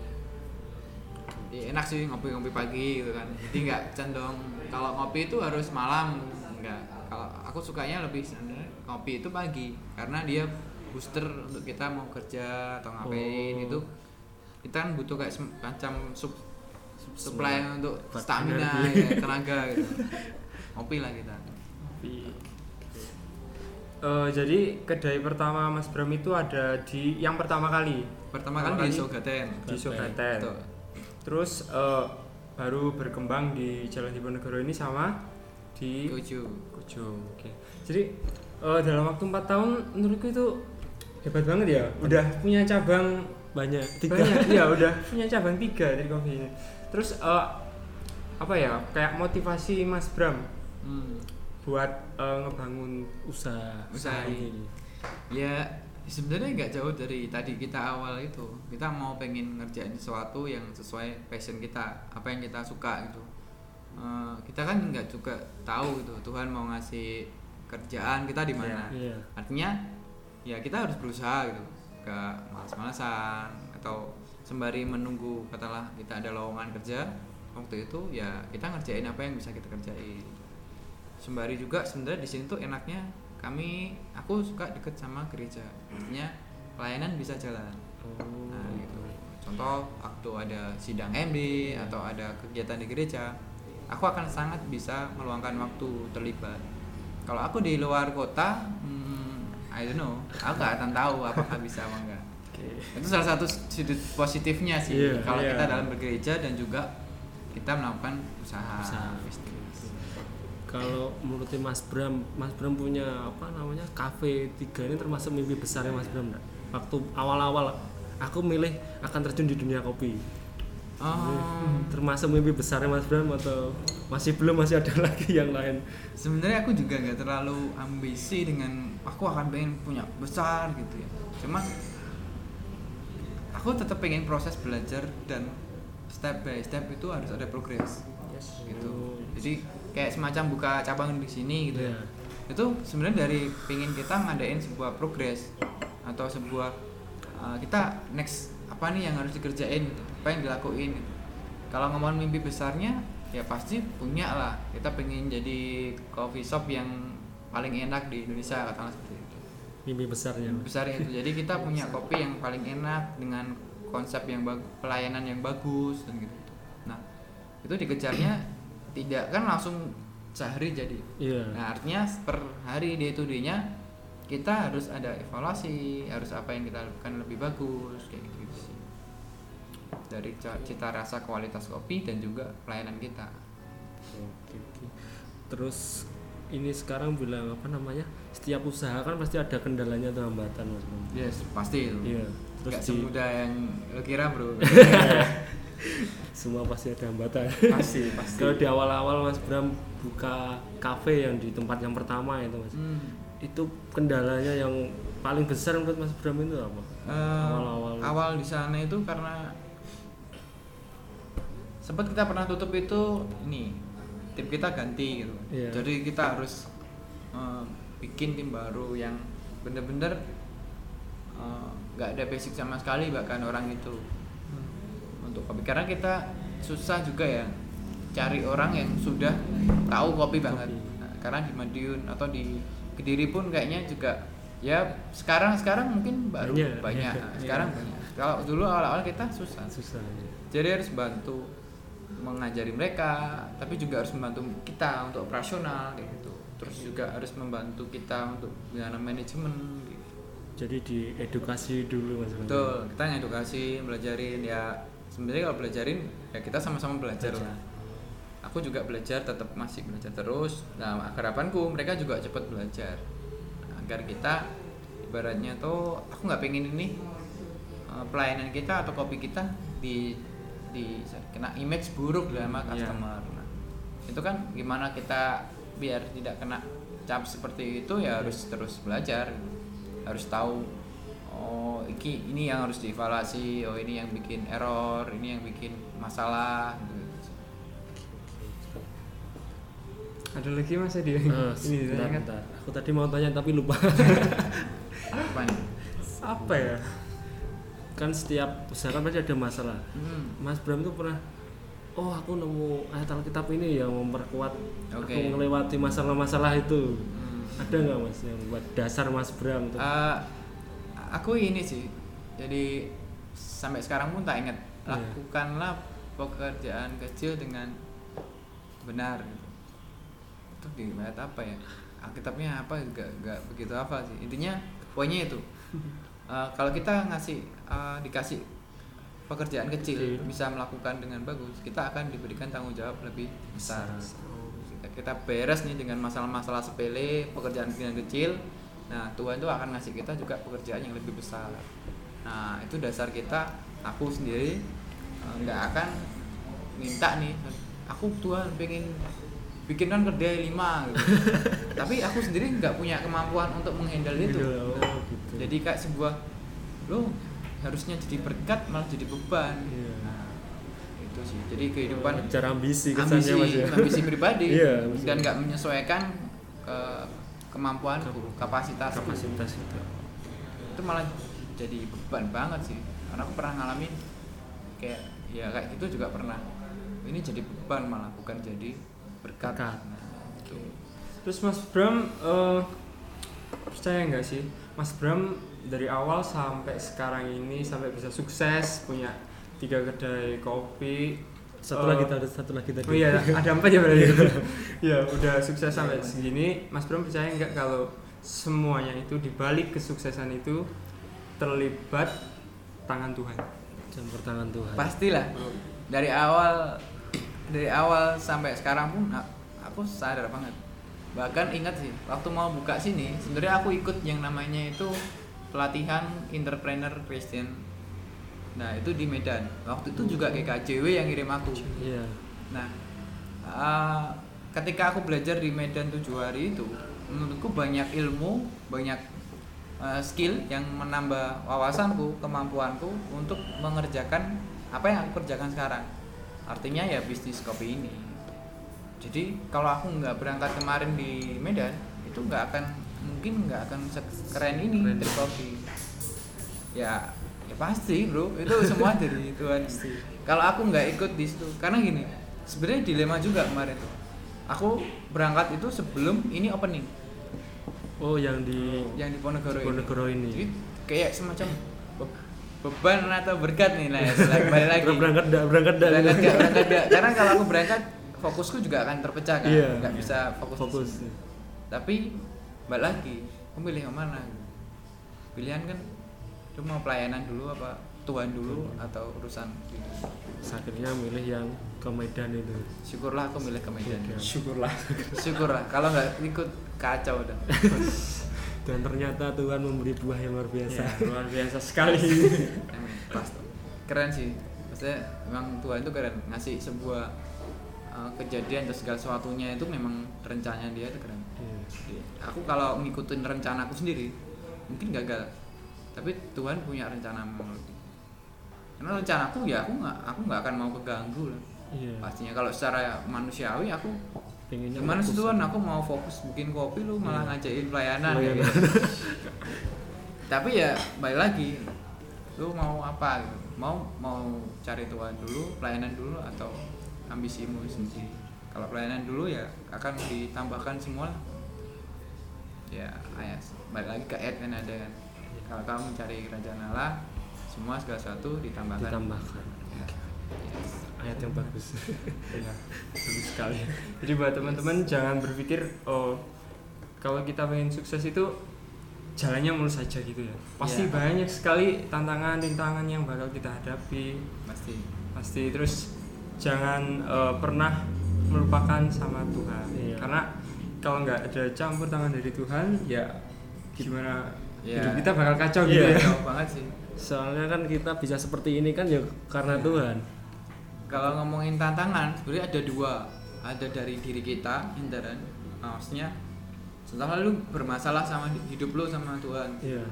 Jadi enak sih ngopi-ngopi pagi gitu kan jadi nggak cenderung kalau ngopi itu harus malam enggak kalau aku sukanya lebih sebenarnya ngopi itu pagi karena dia booster untuk kita mau kerja atau ngapain Oh. itu kita kan butuh kayak semacam sup supply untuk Buat stamina ya, tenaga gitu ngopi lah kita Kopi. Eh, jadi kedai pertama Mas Bram itu ada di yang pertama kali pertama kali di Sogaten di Sogaten. Betul. Terus eh, baru berkembang di Jalan Diponegoro ini sama di Kojo Kojo. Oke. Jadi eh, dalam waktu 4 tahun menurutku itu hebat banget ya. Udah punya cabang banyak tiga banyak. Iya, udah punya cabang tiga dari kopi ini. Terus eh, apa ya? Kayak motivasi Mas Bram hmm. buat eh, ngebangun usaha Usaha ini ya sebenarnya nggak jauh dari tadi kita awal itu kita mau pengen ngerjain sesuatu yang sesuai passion kita apa yang kita suka gitu Eh, kita kan nggak juga tahu gitu Tuhan mau ngasih kerjaan kita di mana. Iya. artinya ya kita harus berusaha gitu. Gak malas-malasan atau sembari menunggu katalah kita ada lowongan kerja waktu itu ya kita ngerjain apa yang bisa kita kerjain. Sembari juga sebenarnya di sini tuh enaknya kami aku suka deket sama gereja. Artinya pelayanan bisa jalan. Oh nah gitu. Contoh waktu ada sidang MD atau ada kegiatan di gereja aku akan sangat bisa meluangkan waktu terlibat kalau aku di luar kota hmm, I don't know aku gak akan tahu apakah bisa apa enggak Oke. itu salah satu sudut positifnya sih Iya, kalau iya. kita dalam bergereja dan juga kita melakukan usaha, Usaha. bisnis kalau menurut Mas Bram Mas Bram punya apa namanya kafe tiga ini termasuk mimpi besarnya Mas Bram nggak? waktu awal-awal aku milih akan terjun di dunia kopi oh termasuk mimpi besarnya Mas Bram atau masih belum masih ada lagi yang lain? Sebenarnya aku juga nggak terlalu ambisi dengan aku akan pengen punya besar gitu ya. Cuma aku tetap pengen proses belajar dan step by step itu harus ada progres. Gitu. Oh. jadi kayak semacam buka cabang di sini gitu ya. Iya. itu sebenarnya dari pengen kita ngadain sebuah progres atau sebuah uh, kita next apa nih yang harus dikerjain gitu, apa yang dilakuin gitu. kalau ngomong mimpi besarnya ya pasti punya lah. Kita pengen jadi coffee shop yang paling enak di Indonesia katakanlah seperti itu. Mimpi besarnya. Mas. besar itu. Jadi kita punya kopi yang paling enak dengan konsep yang bagus pelayanan yang bagus dan gitu nah itu dikejarnya tidak kan langsung sehari jadi. Iya. Nah artinya per hari day to day nya kita harus ada evaluasi harus apa yang kita lakukan lebih bagus kayak dari cita rasa kualitas kopi dan juga pelayanan kita. Oke, oke. terus ini sekarang bilang apa namanya? Setiap usaha kan pasti ada kendalanya atau hambatan mas yes pasti. Itu iya terus di, semudah yang lo kira bro. Semua pasti ada hambatan. Pasti pasti. Kalau di awal-awal mas Bram buka kafe yang di tempat yang pertama itu mas. Hmm. itu kendalanya yang paling besar menurut mas Bram itu apa? Eh, Awal-awal. awal di sana itu karena sempat kita pernah tutup itu ini tim kita ganti gitu Iya. jadi kita harus eh, bikin tim baru yang bener-bener eh, nggak ada basic sama sekali bahkan orang itu untuk kopi karena kita susah juga ya cari orang yang sudah tahu kopi banget Kopi. Nah, karena di Madiun atau di Kediri pun kayaknya juga ya sekarang sekarang mungkin baru Banyak. banyak. Nah, sekarang banyak kalau dulu awal-awal kita susah susah ya. jadi harus bantu mengajari mereka tapi juga harus membantu kita untuk operasional kayak gitu. Terus juga harus membantu kita untuk dengan manajemen gitu. jadi diedukasi dulu mas betul kita ngedukasi belajarin. Ya sebenarnya kalau belajarin ya kita sama-sama belajar Belajar. lah aku juga belajar tetap masih belajar terus. Nah harapanku mereka juga cepat belajar. Agar kita ibaratnya tuh aku nggak pengen ini eh, pelayanan kita atau kopi kita di di kena image buruk lah sama Iya. customer. Nah, itu kan gimana kita biar tidak kena cap seperti itu ya harus terus belajar. Harus tahu oh iki ini yang harus dievaluasi oh ini yang bikin error ini yang bikin masalah gitu. ada lagi mas Adi Eh, ini bentar, bentar. aku tadi mau tanya tapi lupa. Apa nih? Apa ya kan setiap usaha kan pasti ada masalah hmm. Mas Bram tuh pernah oh aku nemu ayat Alkitab ini yang memperkuat Oke. aku melewati masalah-masalah itu Hmm. ada nggak mas yang buat dasar Mas Bram tuh Eh, aku ini sih jadi sampai sekarang pun tak ingat Iya. lakukanlah pekerjaan kecil dengan benar gitu. itu di ayat apa ya Alkitabnya apa gak, gak begitu apa sih intinya poinnya itu Eh, kalau kita ngasih eh, dikasih pekerjaan kecil Kecil. bisa melakukan dengan bagus kita akan diberikan tanggung jawab lebih besar. Kita, kita beres nih dengan masalah-masalah sepele pekerjaan yang kecil. Nah Tuhan itu akan ngasih kita juga pekerjaan yang lebih besar. Nah itu dasar kita aku sendiri eh, nggak akan minta nih aku Tuhan pengen bikinkan kedai lima gitu. tapi aku sendiri nggak punya kemampuan untuk menghandle itu Oh, gitu. jadi kayak sebuah lo harusnya jadi berkat malah jadi beban Iya. nah, itu sih jadi kehidupan cara ambisi kesannya ambisi mas ya ambisi pribadi Iya, ambisi. dan nggak menyesuaikan ke kemampuanku kapasitas kapasitas itu itu malah jadi beban banget sih karena aku pernah ngalamin kayak ya kayak gitu juga pernah ini jadi beban malah bukan jadi berkat Berkat. Nah, gitu. Terus Mas Bram eh, percaya nggak sih Mas Bram dari awal sampai sekarang ini sampai bisa sukses punya tiga kedai kopi satu Eh, lagi tadi satu lagi tadi. Oh iya, ada empat ya berarti. ya, udah sukses sampai segini. Mas Bram percaya nggak kalau semuanya itu dibalik kesuksesan itu terlibat tangan Tuhan? campur tangan Tuhan. Pastilah. Dari awal dari awal sampai sekarang pun aku sadar banget bahkan ingat sih waktu mau buka sini sebenarnya aku ikut yang namanya itu pelatihan entrepreneur Christian nah itu di Medan waktu itu juga GKJW yang ngirim aku iya Nah, uh, ketika aku belajar di Medan tujuh hari itu, menurutku banyak ilmu, banyak uh, skill yang menambah wawasanku, kemampuanku untuk mengerjakan apa yang aku kerjakan sekarang. Artinya ya bisnis kopi ini. Jadi kalau aku nggak berangkat kemarin di Medan, itu nggak akan mungkin nggak akan keren ini Keren. dari kopi. Ya, ya pasti bro, itu semua dari Tuhan. Kalau aku nggak ikut di situ, karena gini, sebenarnya dilema juga kemarin tuh. Aku berangkat itu sebelum ini opening. Oh yang di yang di Ponegoro, ini. Ponegoro ini. Jadi kayak semacam be- beban atau berkat nih lah balik lagi. Berangkat berangkat berangkat gak karena kalau aku berangkat fokusku juga akan terpecah kan? Iya. nggak bisa fokus, di fokus sini. tapi balik lagi aku milih yang mana? Pilihan kan lu mau pelayanan dulu apa Tuhan dulu atau urusan gitu. akhirnya milih yang ke Medan itu. Syukurlah aku milih ke Medan. Syukurlah. Syukurlah. Kalau nggak ikut kacau udah dan ternyata Tuhan memberi buah yang luar biasa. Ya, luar biasa sekali. Keren sih. Maksudnya memang Tuhan itu keren. Ngasih sebuah uh, kejadian atau segala sesuatunya itu memang rencananya dia itu keren Iya. Jadi, aku kalau ngikutin rencanaku sendiri mungkin gagal tapi Tuhan punya rencana memang lebih karena rencanaku ya aku nggak aku nggak akan mau keganggu lah iya pastinya kalau secara manusiawi aku pengennya gimana sih. Tuhan aku mau fokus bikin kopi lu malah Iya. ngajakin pelayanan Pelayanan. kayak gitu. tapi ya balik lagi lu mau apa gitu mau mau cari Tuhan dulu pelayanan dulu atau ambisimu sendiri. Kalau pelayanan dulu ya akan ditambahkan semua ya ayat balik lagi ke ayat kan ada kan. Kalau kamu mencari kerajaan Allah semua segala sesuatu ditambahkan. Ditambahkan. Ya. Yes. ayat yang bagus. Ya bagus sekali. Jadi buat teman-teman jangan berpikir oh kalau kita pengen sukses itu jalannya mulus saja gitu ya. Pasti Iya. banyak sekali tantangan rintangan yang bakal kita hadapi. Pasti. Pasti. Terus jangan eh, pernah melupakan sama Tuhan Iya. karena kalau nggak ada campur tangan dari Tuhan ya gimana Iya. hidup kita bakal kacau gitu Iya. ya banget sih soalnya kan kita bisa seperti ini kan ya karena Iya. Tuhan kalau ngomongin tantangan sebenarnya ada dua ada dari diri kita intern nah, maksudnya setelah lu bermasalah sama hidup lu sama Tuhan iya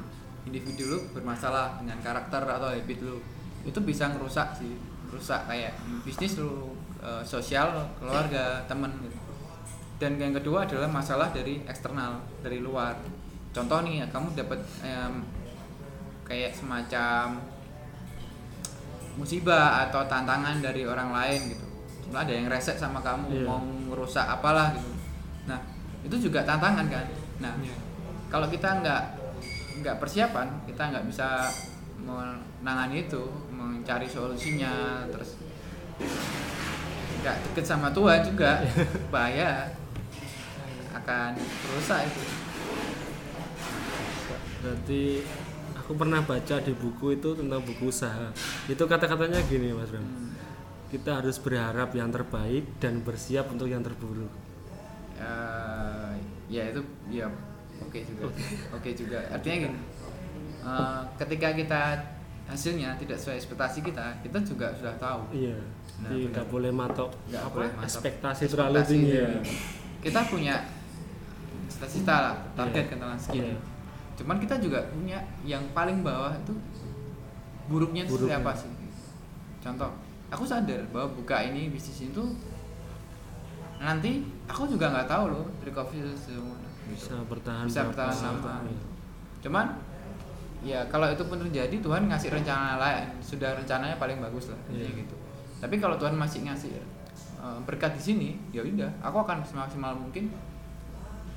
individu lu bermasalah dengan karakter atau habit lu itu bisa ngerusak sih rusak kayak bisnis lu eh, sosial keluarga temen gitu. dan yang kedua adalah masalah dari eksternal dari luar contoh nih ya, kamu dapat em, kayak semacam musibah atau tantangan dari orang lain gitu Cuma ada yang reset sama kamu Iya. mau ngerusak apalah gitu nah itu juga tantangan kan nah Iya. kalau kita nggak nggak persiapan kita nggak bisa menangani itu mencari solusinya terus nggak deket sama Tuhan juga bahaya. Akan rusak itu. Berarti aku pernah baca di buku itu tentang buku usaha. Itu kata-katanya gini mas Bram. Hmm. kita harus berharap yang terbaik dan bersiap untuk yang terburuk. Eh, ya itu ya oke juga. Oke juga. Artinya gini eh, ketika kita hasilnya tidak sesuai ekspektasi kita kita juga sudah tahu iya Nah, jadi nggak boleh matok Nggak apa boleh matok ekspektasi terlalu tinggi itu. kita punya cita-cita lah target Iya. katakan segini Iya. cuman kita juga punya yang paling bawah itu buruknya itu seperti Buruknya. apa sih contoh aku sadar bahwa buka ini bisnis itu nanti aku juga nggak tahu loh itu semua bisa bertahan Bisa bertahan lama. cuman ya kalau itu pun terjadi Tuhan ngasih rencana lain. Sudah rencananya paling bagus lah Iya. kayak gitu. Tapi kalau Tuhan masih ngasih eh, berkat di sini ya udah aku akan semaksimal mungkin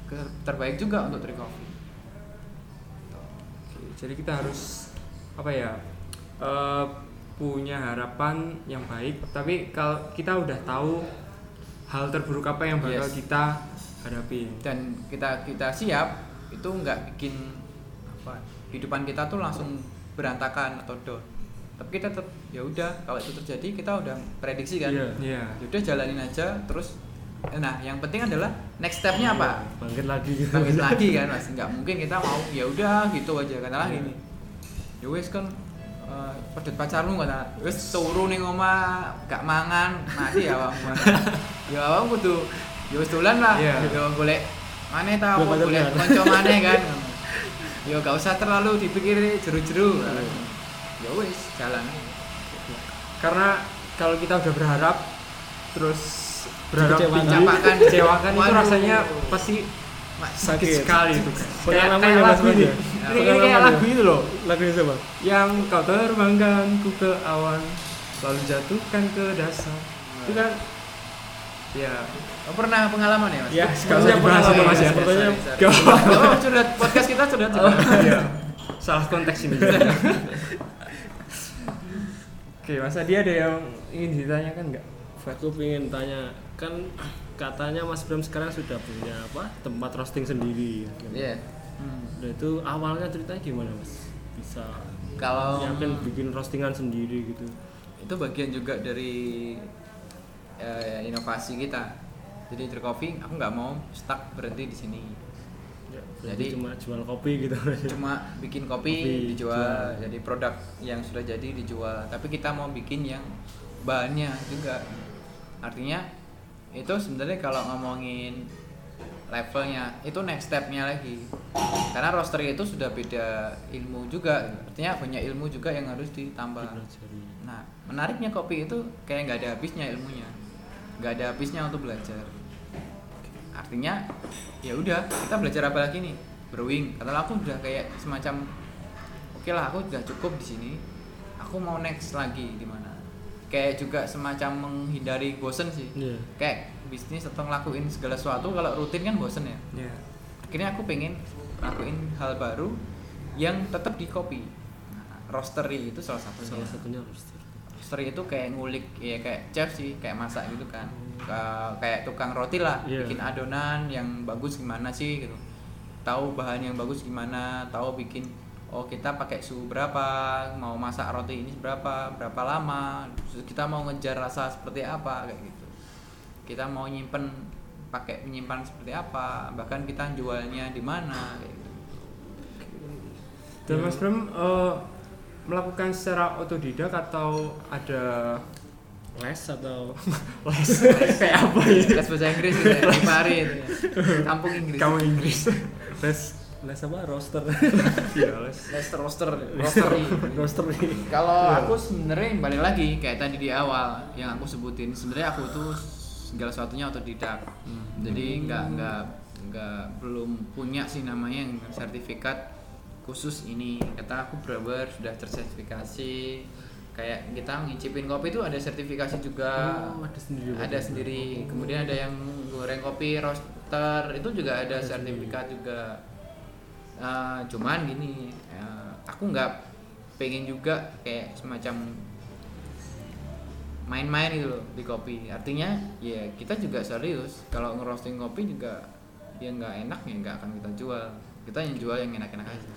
ke- terbaik juga untuk Coffee Oke, jadi kita harus apa ya eh, punya harapan yang baik. Tapi kalau kita udah tahu hal terburuk apa yang bakal Yes. kita hadapi. Dan kita kita siap itu nggak bikin apa kehidupan kita tuh langsung berantakan atau down tapi kita tetap ya udah kalau itu terjadi kita udah prediksi kan Iya. Iya. Ya udah jalanin aja terus nah yang penting adalah next stepnya apa bangkit lagi gitu bangkit lagi kan mas nggak mungkin kita mau ya udah gitu aja katalah Iya. gini ya wes kan eh, pedet pacarmu kata wes turu ning omah gak mangan mati ya awakmu ya awakmu kudu ya wes dolan lah Iya. ya golek mana ta apa Golek golek pacar. kanca maneh kan ya gak usah terlalu dipikir jeru-jeru. Ya wes jalan. Karena kalau kita udah berharap terus berharap Dikecewakan. dikecewakan itu rasanya pasti sakit Sakit. sekali itu kayak, kayak ya, lagu ini. ini, ini. Kayak ya? lagu itu loh. Lagunya siapa? Yang kau terbangkanku ke awan lalu jatuhkan ke dasar. Itu kan ya oh, pernah pengalaman ya mas Ya, Sekarang sekarang dibahas pengalaman, ya, Mas ya. sepertinya Gak apa-apa. oh, sudah podcast kita sudah Oh, iya. Salah konteks ini. Oke, Mas Adi ada yang ingin ditanyakan nggak? aku pengen tanya kan katanya Mas Bram sekarang sudah punya apa tempat roasting sendiri Iya. Hmm. Nah itu awalnya ceritanya gimana Mas bisa kalau yakin bikin roastingan sendiri gitu itu bagian juga dari eh, inovasi kita. Jadi Intercoffee aku nggak mau stuck berhenti di sini. Ya, Jadi- cuma jual kopi gitu. cuma bikin kopi, Kopi, dijual. jual. jadi produk yang sudah jadi dijual. Tapi kita mau bikin yang bahannya juga. Artinya itu sebenarnya kalau ngomongin levelnya itu next stepnya lagi. Karena roaster itu sudah beda ilmu juga. Artinya banyak ilmu juga yang harus ditambah. Nah, menariknya kopi itu kayak nggak ada habisnya ilmunya, nggak ada habisnya untuk belajar. Artinya, ya udah kita belajar apa lagi nih? Brewing. Kata aku udah kayak semacam, oke lah aku udah cukup di sini. Aku mau next lagi di mana? Kayak juga semacam menghindari bosen sih. Iya. Kayak bisnis atau ngelakuin segala sesuatu kalau rutin kan bosen ya. Ya. Akhirnya aku pengen lakuin hal baru yang tetap di kopi. Nah, roastery itu salah satunya salah satunya roaster roaster itu kayak ngulik ya kayak chef sih kayak masak gitu kan. Ka- kayak tukang roti lah Iya. bikin adonan yang bagus gimana sih gitu. Tahu bahan yang bagus gimana tahu bikin oh kita pakai suhu berapa mau masak roti ini berapa berapa lama kita mau ngejar rasa seperti apa kayak gitu. Kita mau nyimpen pakai menyimpan seperti apa bahkan kita jualnya di mana kayak gitu. Dan Mas Bram eh, melakukan secara otodidak atau ada les atau les kayak apa ya? les bahasa Inggris gitu ya, di Pari itu ya. kampung Inggris. Kamu Inggris. les les apa? Roaster. Iya, les. les roaster. Roastery. Roaster. Nih Kalau aku sebenarnya balik lagi kayak tadi di awal yang aku sebutin sebenarnya aku tuh segala sesuatunya otodidak. Jadi nggak nggak nggak belum punya sih namanya yang sertifikat khusus ini. Kata aku brewer sudah tersertifikasi. Kayak kita ngicipin kopi itu ada sertifikasi juga. Oh, ada sendiri. Ada sendiri. Kemudian ada yang goreng kopi roaster itu juga ada sertifikat juga. Eh, cuman gini, eh, aku nggak pengen juga kayak semacam main-main gitu loh di kopi. Artinya ya kita juga serius. Kalau ngerosting kopi juga ya nggak enak ya nggak akan kita jual. Kita yang jual yang enak-enak aja.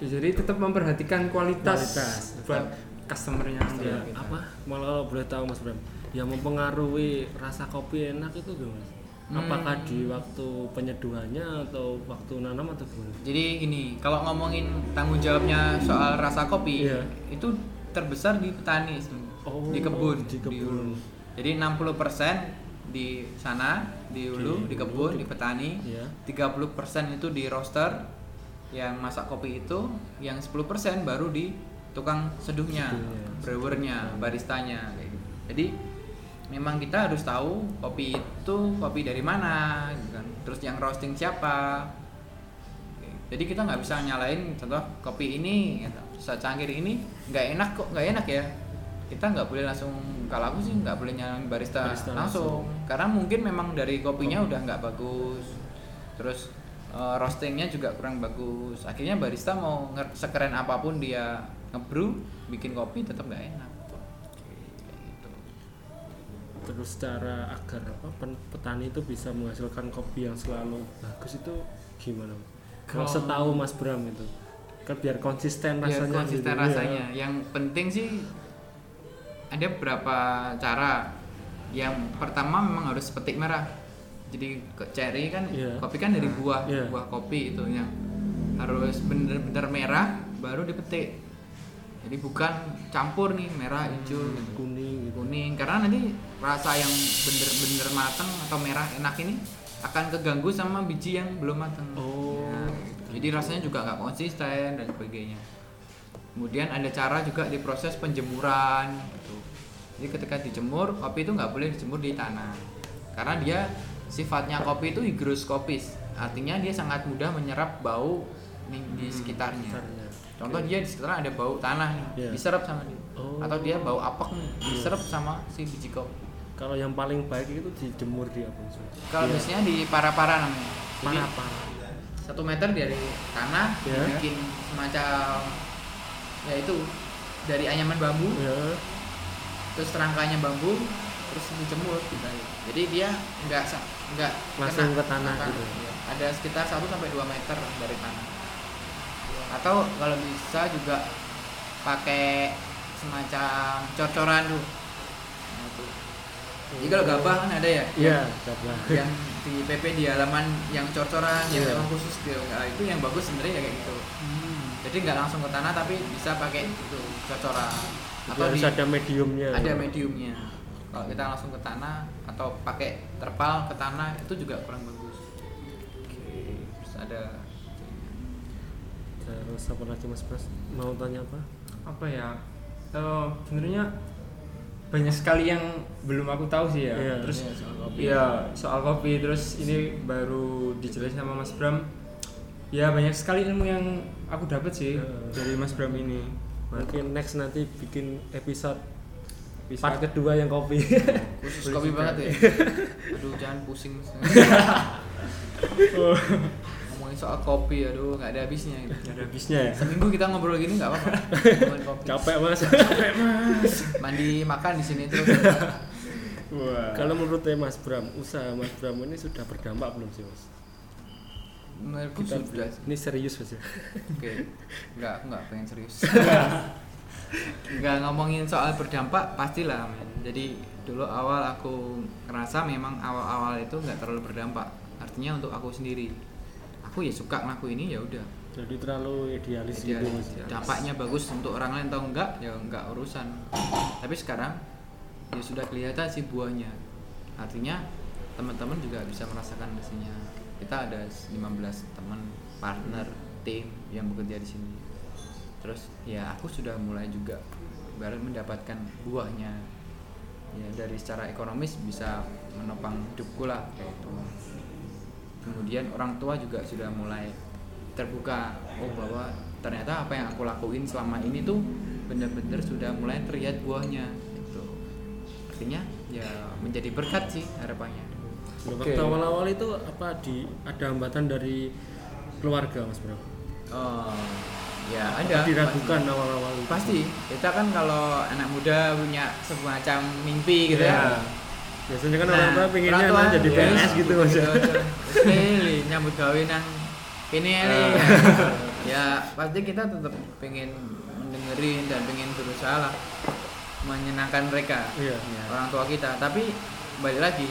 Ya, jadi tetap memperhatikan kualitas, Kualitas, buat customernya ya, kita. apa malah kalau boleh tahu Mas Bram yang mempengaruhi rasa kopi enak itu gimana Hmm. apakah di waktu penyeduhannya atau waktu nanam atau gimana Jadi gini, kalau ngomongin tanggung jawabnya soal rasa kopi Iya. itu terbesar di petani, Oh, di kebun, di kebun. hulu. Jadi 60% di sana, di hulu, Di di kebun, di petani. ya 30% itu di roaster yang masak kopi itu, yang 10% baru di tukang seduhnya, Seduhnya. brewernya, baristanya kayak gitu. Jadi memang kita harus tahu kopi itu kopi dari mana, gitu kan. Terus yang roasting siapa. Jadi kita nggak bisa nyalain contoh kopi ini, gitu. secangkir ini nggak enak kok nggak enak ya. Kita nggak boleh langsung kalau aku sih nggak boleh nyalain barista, Barista langsung. karena mungkin memang dari kopinya udah nggak bagus. Terus eh, roastingnya juga kurang bagus. Akhirnya barista mau sekeren apa pun dia ngebrew bikin kopi tetap nggak enak. Gitu. terus cara agar apa petani itu bisa menghasilkan kopi yang selalu bagus itu gimana kalau setahu Mas Bram itu kan biar konsisten Biar rasanya konsisten gitu. rasanya. Iya. Yang penting sih ada beberapa cara. Yang pertama memang harus petik merah. Jadi ke- cherry kan Iya. kopi kan dari buah, Iya. buah kopi itu yang harus bener-bener merah baru dipetik. Jadi bukan campur nih merah, hijau, gitu. kuning gitu kuning karena nanti rasa yang bener-bener matang atau merah enak ini akan keganggu sama biji yang belum matang. Oh. Nah, jadi rasanya juga nggak konsisten dan sebagainya. Kemudian ada cara juga di proses penjemuran. Gitu. Jadi ketika dijemur, kopi itu nggak boleh dijemur di tanah, karena dia sifatnya kopi itu higroskopis, artinya dia sangat mudah menyerap bau nih di sekitarnya. Sekitarnya. Contoh dia di sekitar ada bau tanah nih, Iya. diserap sama dia. Oh. Atau dia bau apek nih, diserap sama si biji kopi. kalau yang paling baik itu dijemur di apa? Kalau Iya. biasanya di para-para namanya. Apa? satu meter dari tanah Ya. bikin semacam ya itu dari anyaman bambu Ya. terus rangkanya bambu terus dijemur gitu. jadi dia nggak sa- nggak Langsung kena ke tanah tanah. gitu. Iya. ada sekitar 1 sampai 2 meter dari tanah atau kalau bisa juga pakai semacam cor-coran tuh nah, itu. jadi kalau gabah kan ada ya Iya, coba. yang di PP di halaman yang cor-coran yang Iya. memang khusus gitu nah, itu yang bagus sebenarnya ya kayak gitu jadi nggak langsung ke tanah tapi bisa pakai itu cor-coran atau harus di, ada mediumnya. ada mediumnya kalau kita langsung ke tanah atau pakai terpal ke tanah itu juga kurang bagus terus ada Terus apa lagi Mas Pras? Mau tanya apa? apa ya Eh, sebenarnya banyak sekali yang belum aku tahu sih ya Iya. terus Iya, soal kopi. iya soal kopi terus ini baru dijelasin sama Mas Bram ya banyak sekali ilmu yang aku dapat sih Iya. dari Mas Bram ini Mungkin next nanti bikin episode Bisa- part kedua yang kopi. khusus Boleh kopi juga. banget ya aduh jangan pusing oh, ngomongin soal kopi aduh nggak ada habisnya gitu. nggak ada habisnya ya seminggu kita ngobrol gini nggak apa-apa ngomongin kopi Capek Mas. mandi makan di sini terus wah Kalau menurut Mas Bram, usaha Mas Bram ini sudah berdampak belum sih Mas? menurutku sudah ini serius Mas ya. oke nggak aku nggak pengen serius nggak ngomongin soal berdampak pastilah men. jadi dulu awal aku ngerasa memang awal-awal itu nggak terlalu berdampak. Artinya untuk aku sendiri. Aku ya suka ngelakuin ini ya udah. Jadi terlalu idealis Ideal. gitu Mas. dampaknya bagus untuk orang lain atau enggak ya enggak urusan. Tapi sekarang ya sudah kelihatan sih buahnya. Artinya teman-teman juga bisa merasakan hasilnya. Kita ada 15 teman partner tim yang bekerja di sini terus ya aku sudah mulai juga baru mendapatkan buahnya ya dari secara ekonomis bisa menopang hidupku lah kayak itu kemudian orang tua juga sudah mulai terbuka oh bahwa ternyata apa yang aku lakuin selama ini tuh benar-benar sudah mulai terlihat buahnya gitu artinya ya menjadi berkat sih harapannya Oke. Waktu awal-awal itu apa di ada hambatan dari keluarga Mas Bram? oh ya ada diragukan awal-awal pasti kita kan kalau anak muda punya semacam mimpi gitu ya Iya. Biasanya kan orang tua pengennya orang tua, anak jadi ya, PNS gitu Mas. ya. Hei, nyambut gawe nang ini Ah. nih. ya pasti kita tetap pengen mendengerin dan pengen berusaha lah menyenangkan mereka Iya. ya, orang tua kita tapi balik lagi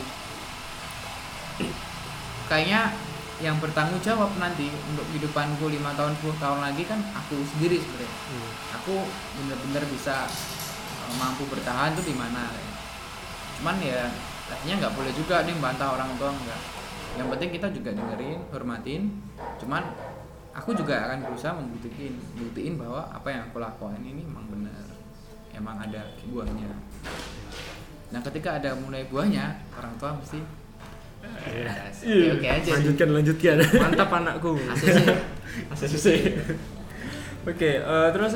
kayaknya yang bertanggung jawab nanti untuk kehidupanku lima tahun 10 tahun lagi kan aku sendiri sebenarnya. Hmm. aku bener-bener bisa uh, mampu bertahan tuh di mana. Cuman ya artinya nggak boleh juga nih bantah orang tua enggak yang penting kita juga dengerin hormatin. Cuman aku juga akan berusaha membuktikan buktiin bahwa apa yang aku lakukan ini emang benar. Emang ada buahnya. Nah ketika ada mulai buahnya orang tua mesti Iya. oke aja sih. Lanjutkan lanjutkan. mantap anakku ACC. ACC. oke eh, terus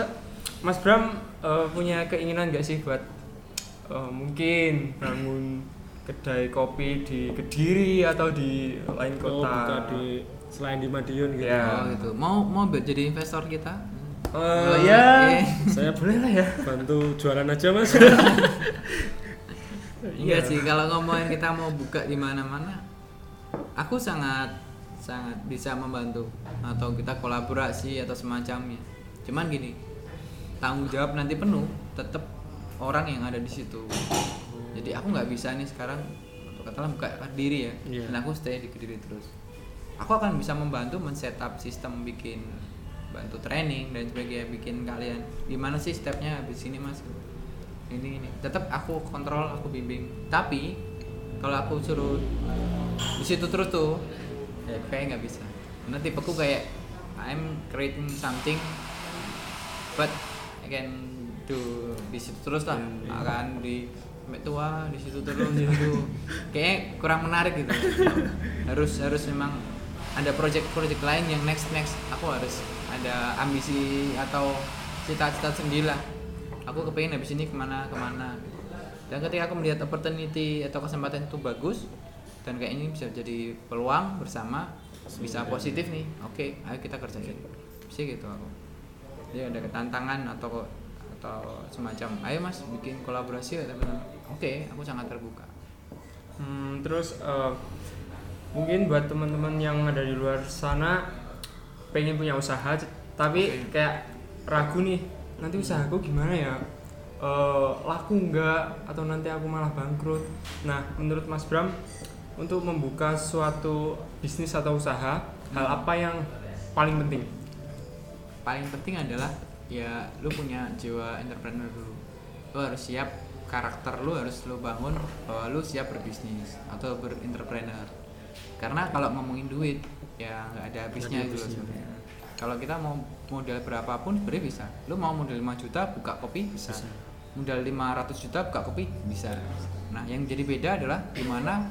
Mas Bram eh, punya keinginan nggak sih buat eh, mungkin bangun kedai kopi di Kediri atau di lain Oh, kota buka di selain di Madiun gitu. Ya. oh gitu mau mau jadi investor kita Eh, Oh, ya. Saya boleh lah ya bantu jualan aja Mas. Iya sih kalau ngomongin kita mau buka di mana-mana, aku sangat sangat bisa membantu atau kita kolaborasi atau semacamnya. Cuman gini, tanggung jawab nanti penuh tetap orang yang ada di situ. Jadi aku nggak bisa nih sekarang untuk katakanlah buka diri ya, Iya. dan aku stay di kediri terus. Aku akan bisa membantu men-setup sistem bikin bantu training dan sebagainya bikin kalian gimana sih stepnya habis ini mas ini ini. Tetap aku kontrol aku bimbing. Tapi kalau aku suruh di situ terus tuh ya kayak nggak bisa. Karena tipeku kayak I'm creating something but I can do di situ terus lah. Iya, iya. akan di sampai tua di situ terus gitu kayak kurang menarik gitu. Harus harus memang ada project-project lain yang next next. Aku harus ada ambisi atau cita-cita sendiri lah aku kepengen habis ini ke mana ke mana. Dan ketika aku melihat opportunity atau kesempatan itu bagus dan kayak ini bisa jadi peluang bersama bisa positif nih oke ayo kita kerjain. Sih gitu aku. Jadi ada tantangan atau atau semacam ayo mas bikin kolaborasi ya teman-teman. Oke aku sangat terbuka. Hmm, terus eh, mungkin buat teman-teman yang ada di luar sana pengen punya usaha tapi Oke. kayak ragu nih nanti usahaku gimana ya? Eh, laku enggak atau nanti aku malah bangkrut? Nah menurut Mas Bram untuk membuka suatu bisnis atau usaha hal apa yang paling penting? Paling penting adalah ya lu punya jiwa entrepreneur dulu lu harus siap karakter lu harus lu bangun bahwa lu siap berbisnis atau berentrepreneur karena kalau ngomongin duit ya nggak ada habisnya ada itu loh habisnya. sebenarnya. Kalau kita mau modal berapapun sebenarnya bisa. Lu mau modal 5 juta buka kopi bisa, Bisa. modal 500 juta buka kopi bisa. Nah yang jadi beda adalah gimana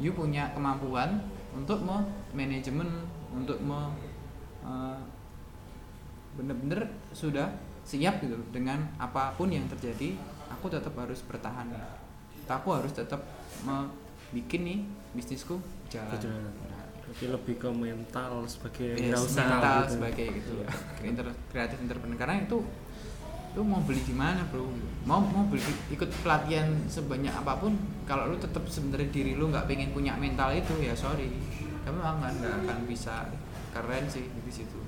you punya kemampuan untuk mau manajemen untuk mau eh, bener-bener sudah siap gitu dengan apa pun yang terjadi aku tetap harus bertahan. Aku harus tetap bikin nih bisnisku jalan, Berjalan. Tapi lebih ke mental sebagai Yes, wirausaha mental gitu. sebagai gitu Iya. Inter- kreatif entrepreneur karena itu lu mau beli di mana bro mau mau beli ikut pelatihan sebanyak apa pun kalau lu tetap sebenarnya diri lu nggak pengen punya mental itu ya sorry kamu akan nggak akan bisa keren sih di situ.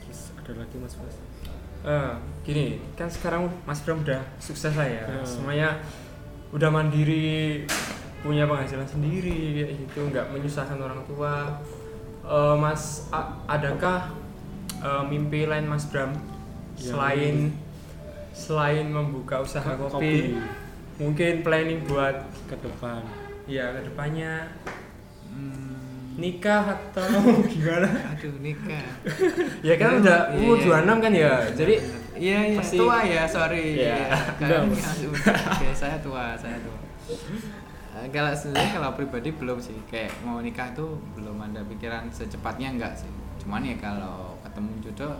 Terus ada lagi mas mas. Eh, gini kan sekarang Mas Bram udah sukses lah ya Hmm. semuanya udah mandiri punya penghasilan sendiri kayak gitu. Nggak menyusahkan orang tua. Eh, Mas a- adakah eh, mimpi lain Mas Bram? Yang selain selain membuka usaha kopi, mungkin planning buat ke depan. ya ke depannya Hmm, nikah atau gimana? Aduh nikah. Ya kan udah Iya, umur iya. 26 kan ya? Jadi iya. Iya pasti- tua ya sorry. Iya. Enggak. masih muda. Oke, saya tua saya tua kalau sebenarnya kalau pribadi belum sih kayak mau nikah tuh belum ada pikiran secepatnya enggak sih cuman ya kalau ketemu jodoh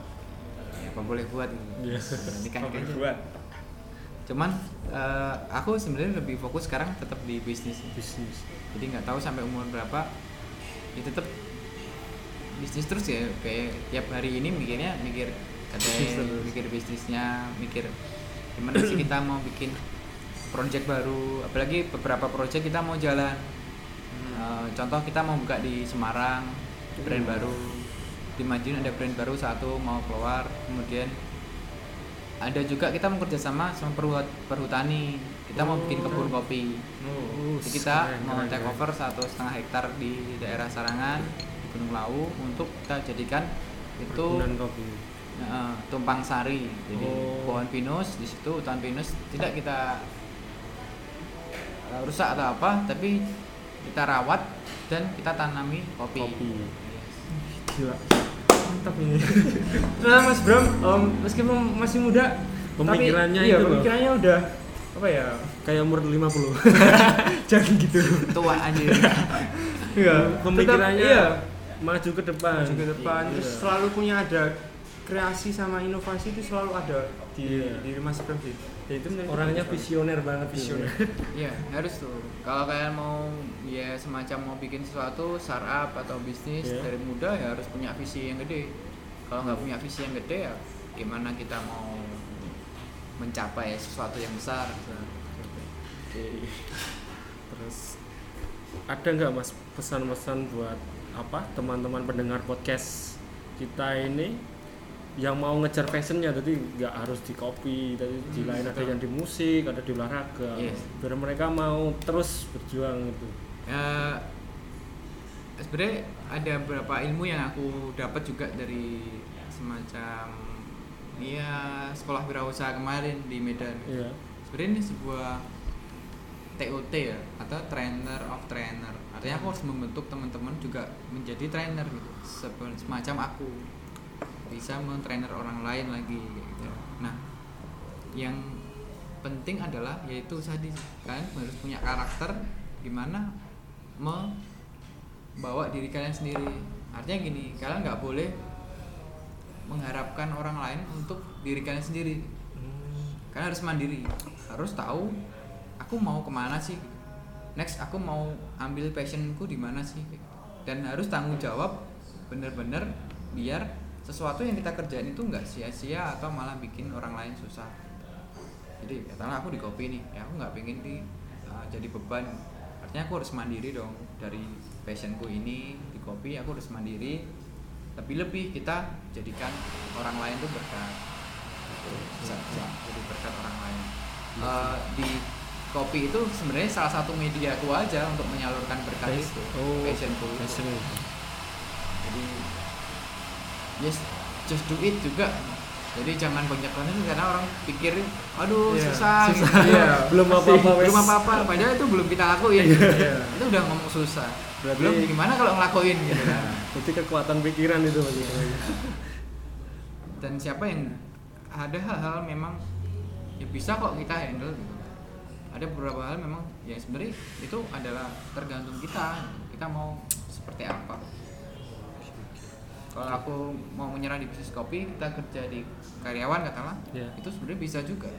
ya apa boleh buat gitu Iya. nikah aja. buat cuman eh, aku sebenarnya lebih fokus sekarang tetap di bisnis bisnis. jadi nggak tahu sampai umur berapa ya tetap bisnis terus ya kayak tiap hari ini mikirnya mikir katanya terus. mikir bisnisnya mikir gimana sih kita mau bikin project baru apalagi beberapa project kita mau jalan Eh, contoh kita mau buka di Semarang brand Hmm. baru di Madiun ada brand baru satu mau keluar kemudian ada juga kita mau kerjasama sama perhut perhutani kita mau bikin kebun kopi oh. jadi kita Keren, mau keren, take over satu setengah hektar di daerah Sarangan di Gunung Lawu untuk kita jadikan itu kopi. eh, tumpang sari jadi Oh. pohon pinus di situ hutan pinus tidak kita rusak atau apa tapi kita rawat dan kita tanami kopi, Kopi. Yes. Gila. Mantap ini. nah, Mas Bram, em, meskipun masih muda, Pemikirannya tapi, iya, itu loh. pemikirannya udah apa ya? Kayak umur 50 Jangan gitu. tua aja Iya, Pemikirannya tetap, iya, maju ke depan. maju ke depan Iya. terus selalu punya ada kreasi sama inovasi itu selalu ada di Iya. diri Mas Bram sih. Ya, itu Orangnya visioner banget. Visioner. Iya harus tuh. Kalau kalian mau ya semacam mau bikin sesuatu startup atau bisnis Iya. dari muda ya harus punya visi yang gede. Kalau nggak punya visi yang gede ya gimana kita mau mencapai sesuatu yang besar? Oke. Terus ada nggak mas pesan-pesan buat apa teman-teman pendengar podcast kita ini yang mau ngejar passionnya jadi nggak harus di kopi tadi di Hmm, lain ada yang di musik ada di olahraga. Yes. biar mereka mau terus berjuang gitu. Ya, sebenarnya ada beberapa ilmu yang aku dapat juga dari semacam ya sekolah wirausaha kemarin di Medan. iya. Sebenarnya ini sebuah TOT ya atau trainer of trainer. Artinya aku harus membentuk teman-teman juga menjadi trainer gitu semacam aku bisa mentrainer orang lain lagi gitu. Nah yang penting adalah yaitu tadi kalian harus punya karakter gimana membawa diri kalian sendiri. Artinya gini kalian nggak boleh mengharapkan orang lain untuk diri kalian sendiri. Karena harus mandiri harus tahu aku mau ke mana sih. Next aku mau ambil passionku di mana sih dan harus tanggung jawab bener-bener biar sesuatu yang kita kerjain itu nggak sia-sia atau malah bikin orang lain susah. Jadi katakanlah aku di kopi nih ya aku nggak pengen di uh, jadi beban. Artinya aku harus mandiri dong. Dari passionku ini di kopi aku harus mandiri. Lebih-lebih kita jadikan orang lain tuh berkat. Bisa, bisa jadi berkat orang lain. Eh, di kopi itu sebenarnya salah satu media aku aja untuk menyalurkan berkat itu oh, passionku passion jadi yes just do it juga. Jadi jangan banyak banget karena orang pikir aduh Iya, susah, susah. gitu. Iya, belum apa-apa wes. belum apa-apa. Padahal itu belum kita lakuin. Iya. itu udah ngomong susah. Berarti- belum gimana kalau ngelakuin gitu kan? Berarti kekuatan pikiran itu dan siapa yang ada hal-hal memang ya bisa kok kita handle gitu. Ada beberapa hal memang ya sebenarnya itu adalah tergantung kita. Kita mau seperti apa kalau aku mau menyerah di bisnis kopi kita kerja di karyawan katakanlah Ya. itu sebenarnya bisa juga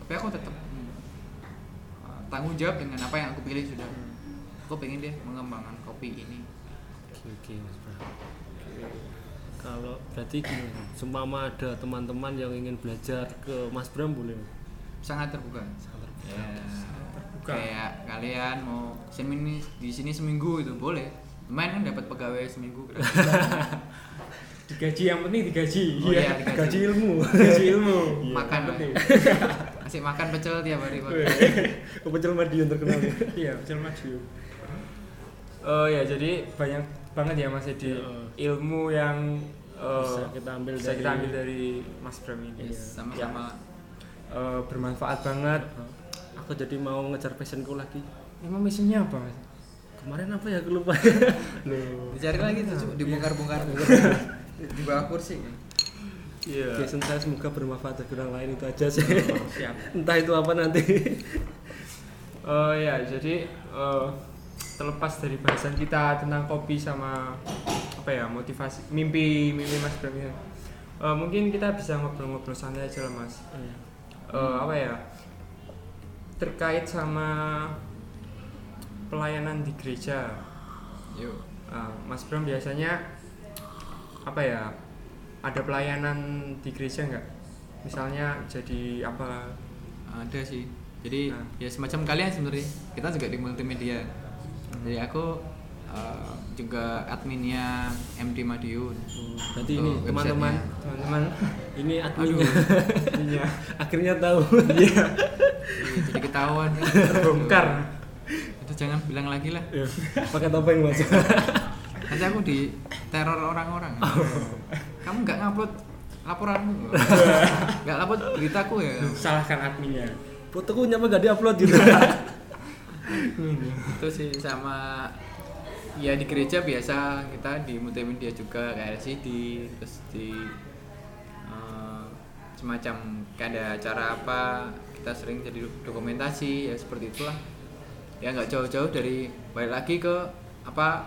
tapi aku tetap hmm, uh, tanggung jawab dengan apa yang aku pilih sudah aku pengen deh mengembangkan kopi ini Oke, oke, Mas Bram. Kalau berarti gini, seumpama ada teman-teman yang ingin belajar ke Mas Bram boleh? sangat terbuka Sangat terbuka. Ya, Terbuka. kayak kalian mau sini di sini seminggu itu boleh lumayan kan dapat pegawai seminggu gratis. digaji yang penting digaji Oh iya, digaji. Gaji ilmu. digaji ilmu makan Yang penting. kasih makan pecel tiap hari Pak. Pecel Madiun terkenal. ya. iya pecel maju oh ya jadi banyak banget ya mas Edi Iya. ilmu yang eh, Bisa kita ambil bisa dari- kita ambil dari Mas Bram ini Yes, sama-sama Eh, bermanfaat banget Aku jadi mau ngejar passionku lagi. emang misinya apa mas Kemarin apa ya aku lupa. Dicari lagi tuh Cuk. dibongkar-bongkar di bawah kursi iya Passion saya semoga bermanfaat bagi orang lain itu aja sih. siap Entah itu apa nanti. Oh ya, jadi eh, terlepas dari bahasan kita tentang kopi sama apa ya motivasi mimpi mimpi Mas Bram eh, mungkin kita bisa ngobrol-ngobrol santai aja lah Mas. Eh, apa ya terkait sama pelayanan di gereja, yuk Eh, Mas Bram biasanya apa ya? Ada pelayanan di gereja nggak? Misalnya jadi apa? ada sih. Jadi Nah. ya semacam kalian sebenarnya. Kita juga di multimedia. Jadi aku uh, juga adminnya MD Madiun. Berarti Untuk ini teman-teman Teman-teman, ini aduh. adminnya. Iya. Akhirnya tahu. iya. Jadi ketahuan. Terbongkar. Jangan bilang lagi lah. Iya. Pakai topeng Mas. nanti aku di teror orang-orang kamu nggak ngupload laporanmu? Nggak upload beritaku ya? Salahkan adminnya. Fotoku nyapa gak diupload gitu. itu sih sama ya di gereja biasa kita di multimedia juga kayak LCD terus di eh, semacam kayak ada acara apa kita sering jadi dokumentasi ya seperti itulah ya nggak jauh-jauh dari balik lagi ke apa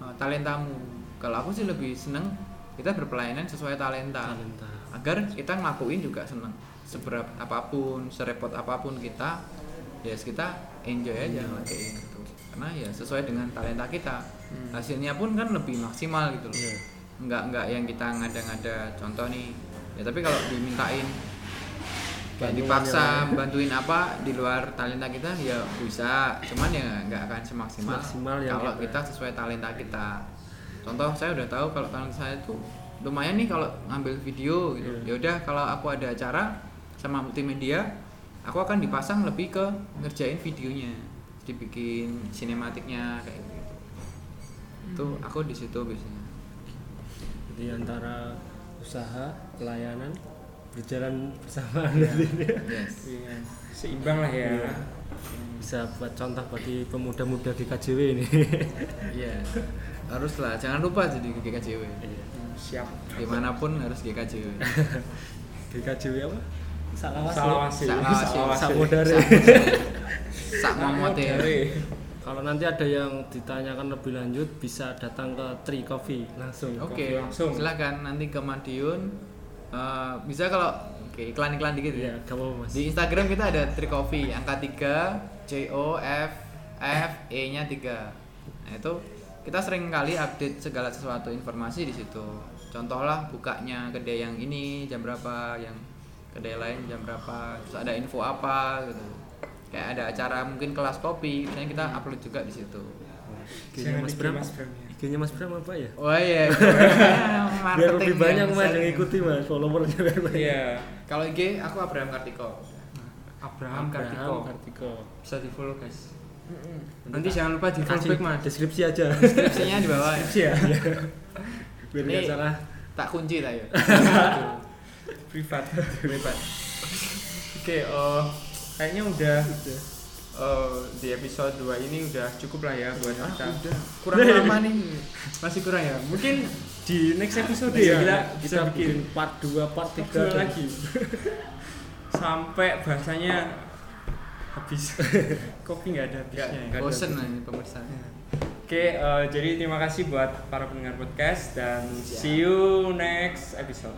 eh, talentamu kalau aku sih lebih seneng kita berpelayanan sesuai talenta. Talenta. agar kita ngelakuin juga seneng. Seberat apa pun serepot apa pun kita ya kita enjoy aja ngelakuin gitu. Karena ya sesuai dengan talenta kita. Hasilnya pun kan lebih maksimal gitu loh. Iya. nggak nggak yang kita ngada-ngada. Contoh nih ya tapi kalau dimintain kayak dipaksa yang bantuin apa di luar talenta kita ya bisa. Cuman ya nggak akan semaksimal. Semaksimal yang kalau kita- kita sesuai talenta kita. Contoh saya udah tahu kalau talenta saya tuh lumayan nih kalau ngambil video gitu. Iya. ya udah kalau aku ada acara sama multimedia aku akan dipasang lebih ke ngerjain videonya. Jadi bikin sinematiknya kayak gitu. Itu aku di situ biasanya. Jadi antara usaha, pelayanan berjalan bersamaan Iya. yes Iya. seimbang lah ya Iya. bisa buat contoh bagi pemuda-muda GKJW ini. iya haruslah jangan lupa jadi GKJW siap di mana pun harus GKJW GKJW apa? Salawasi. salawasi Salawasi. Momote Kalau nanti ada yang ditanyakan lebih lanjut bisa datang ke Tri Coffee langsung. oke Kopi langsung. silakan nanti ke Madiun Eh, bisa kalau Oke, iklan-iklan dikit Iya, ya. gak apa-apa mas. Di Instagram kita ada Tri Coffee angka 3 C O F F E nya 3. Nah, itu kita sering kali update segala sesuatu informasi di situ. Contohlah bukanya kedai yang ini jam berapa, yang kedai lain jam berapa, terus ada info apa gitu. Kayak ada acara mungkin kelas kopi, misalnya kita upload juga di situ. IG-nya Mas Bram. Mas Bram ya. IG-nya Mas Bram apa ya? Oh iya, Biar lebih banyak mas yang ikut. ikuti mas, followernya biar banyak. Iya. Kalau IG aku Abraham Kartiko. Abraham Abraham Kartiko. Kartiko. Bisa di follow guys. Nanti jangan lupa di follow mas. deskripsi aja. Deskripsinya di bawah ya. Iya. biar Ini- nggak salah. Tak kunci lah ya. Privat. Privat. Oke, eh kayaknya udah eh, di episode 2 ini udah cukup lah ya buat Ah, kita. udah. Kurang lama nih. Masih kurang ya. Mungkin di next episode Iya, ya kita kita bisa bikin bikin part 2, part 3 tiga lagi. Sampai bahasanya habis. Kopi nggak ada habisnya. ya. Enggak bosen lah ini pemirsa. Oke, eh, jadi terima kasih buat para pendengar podcast dan see you next episode.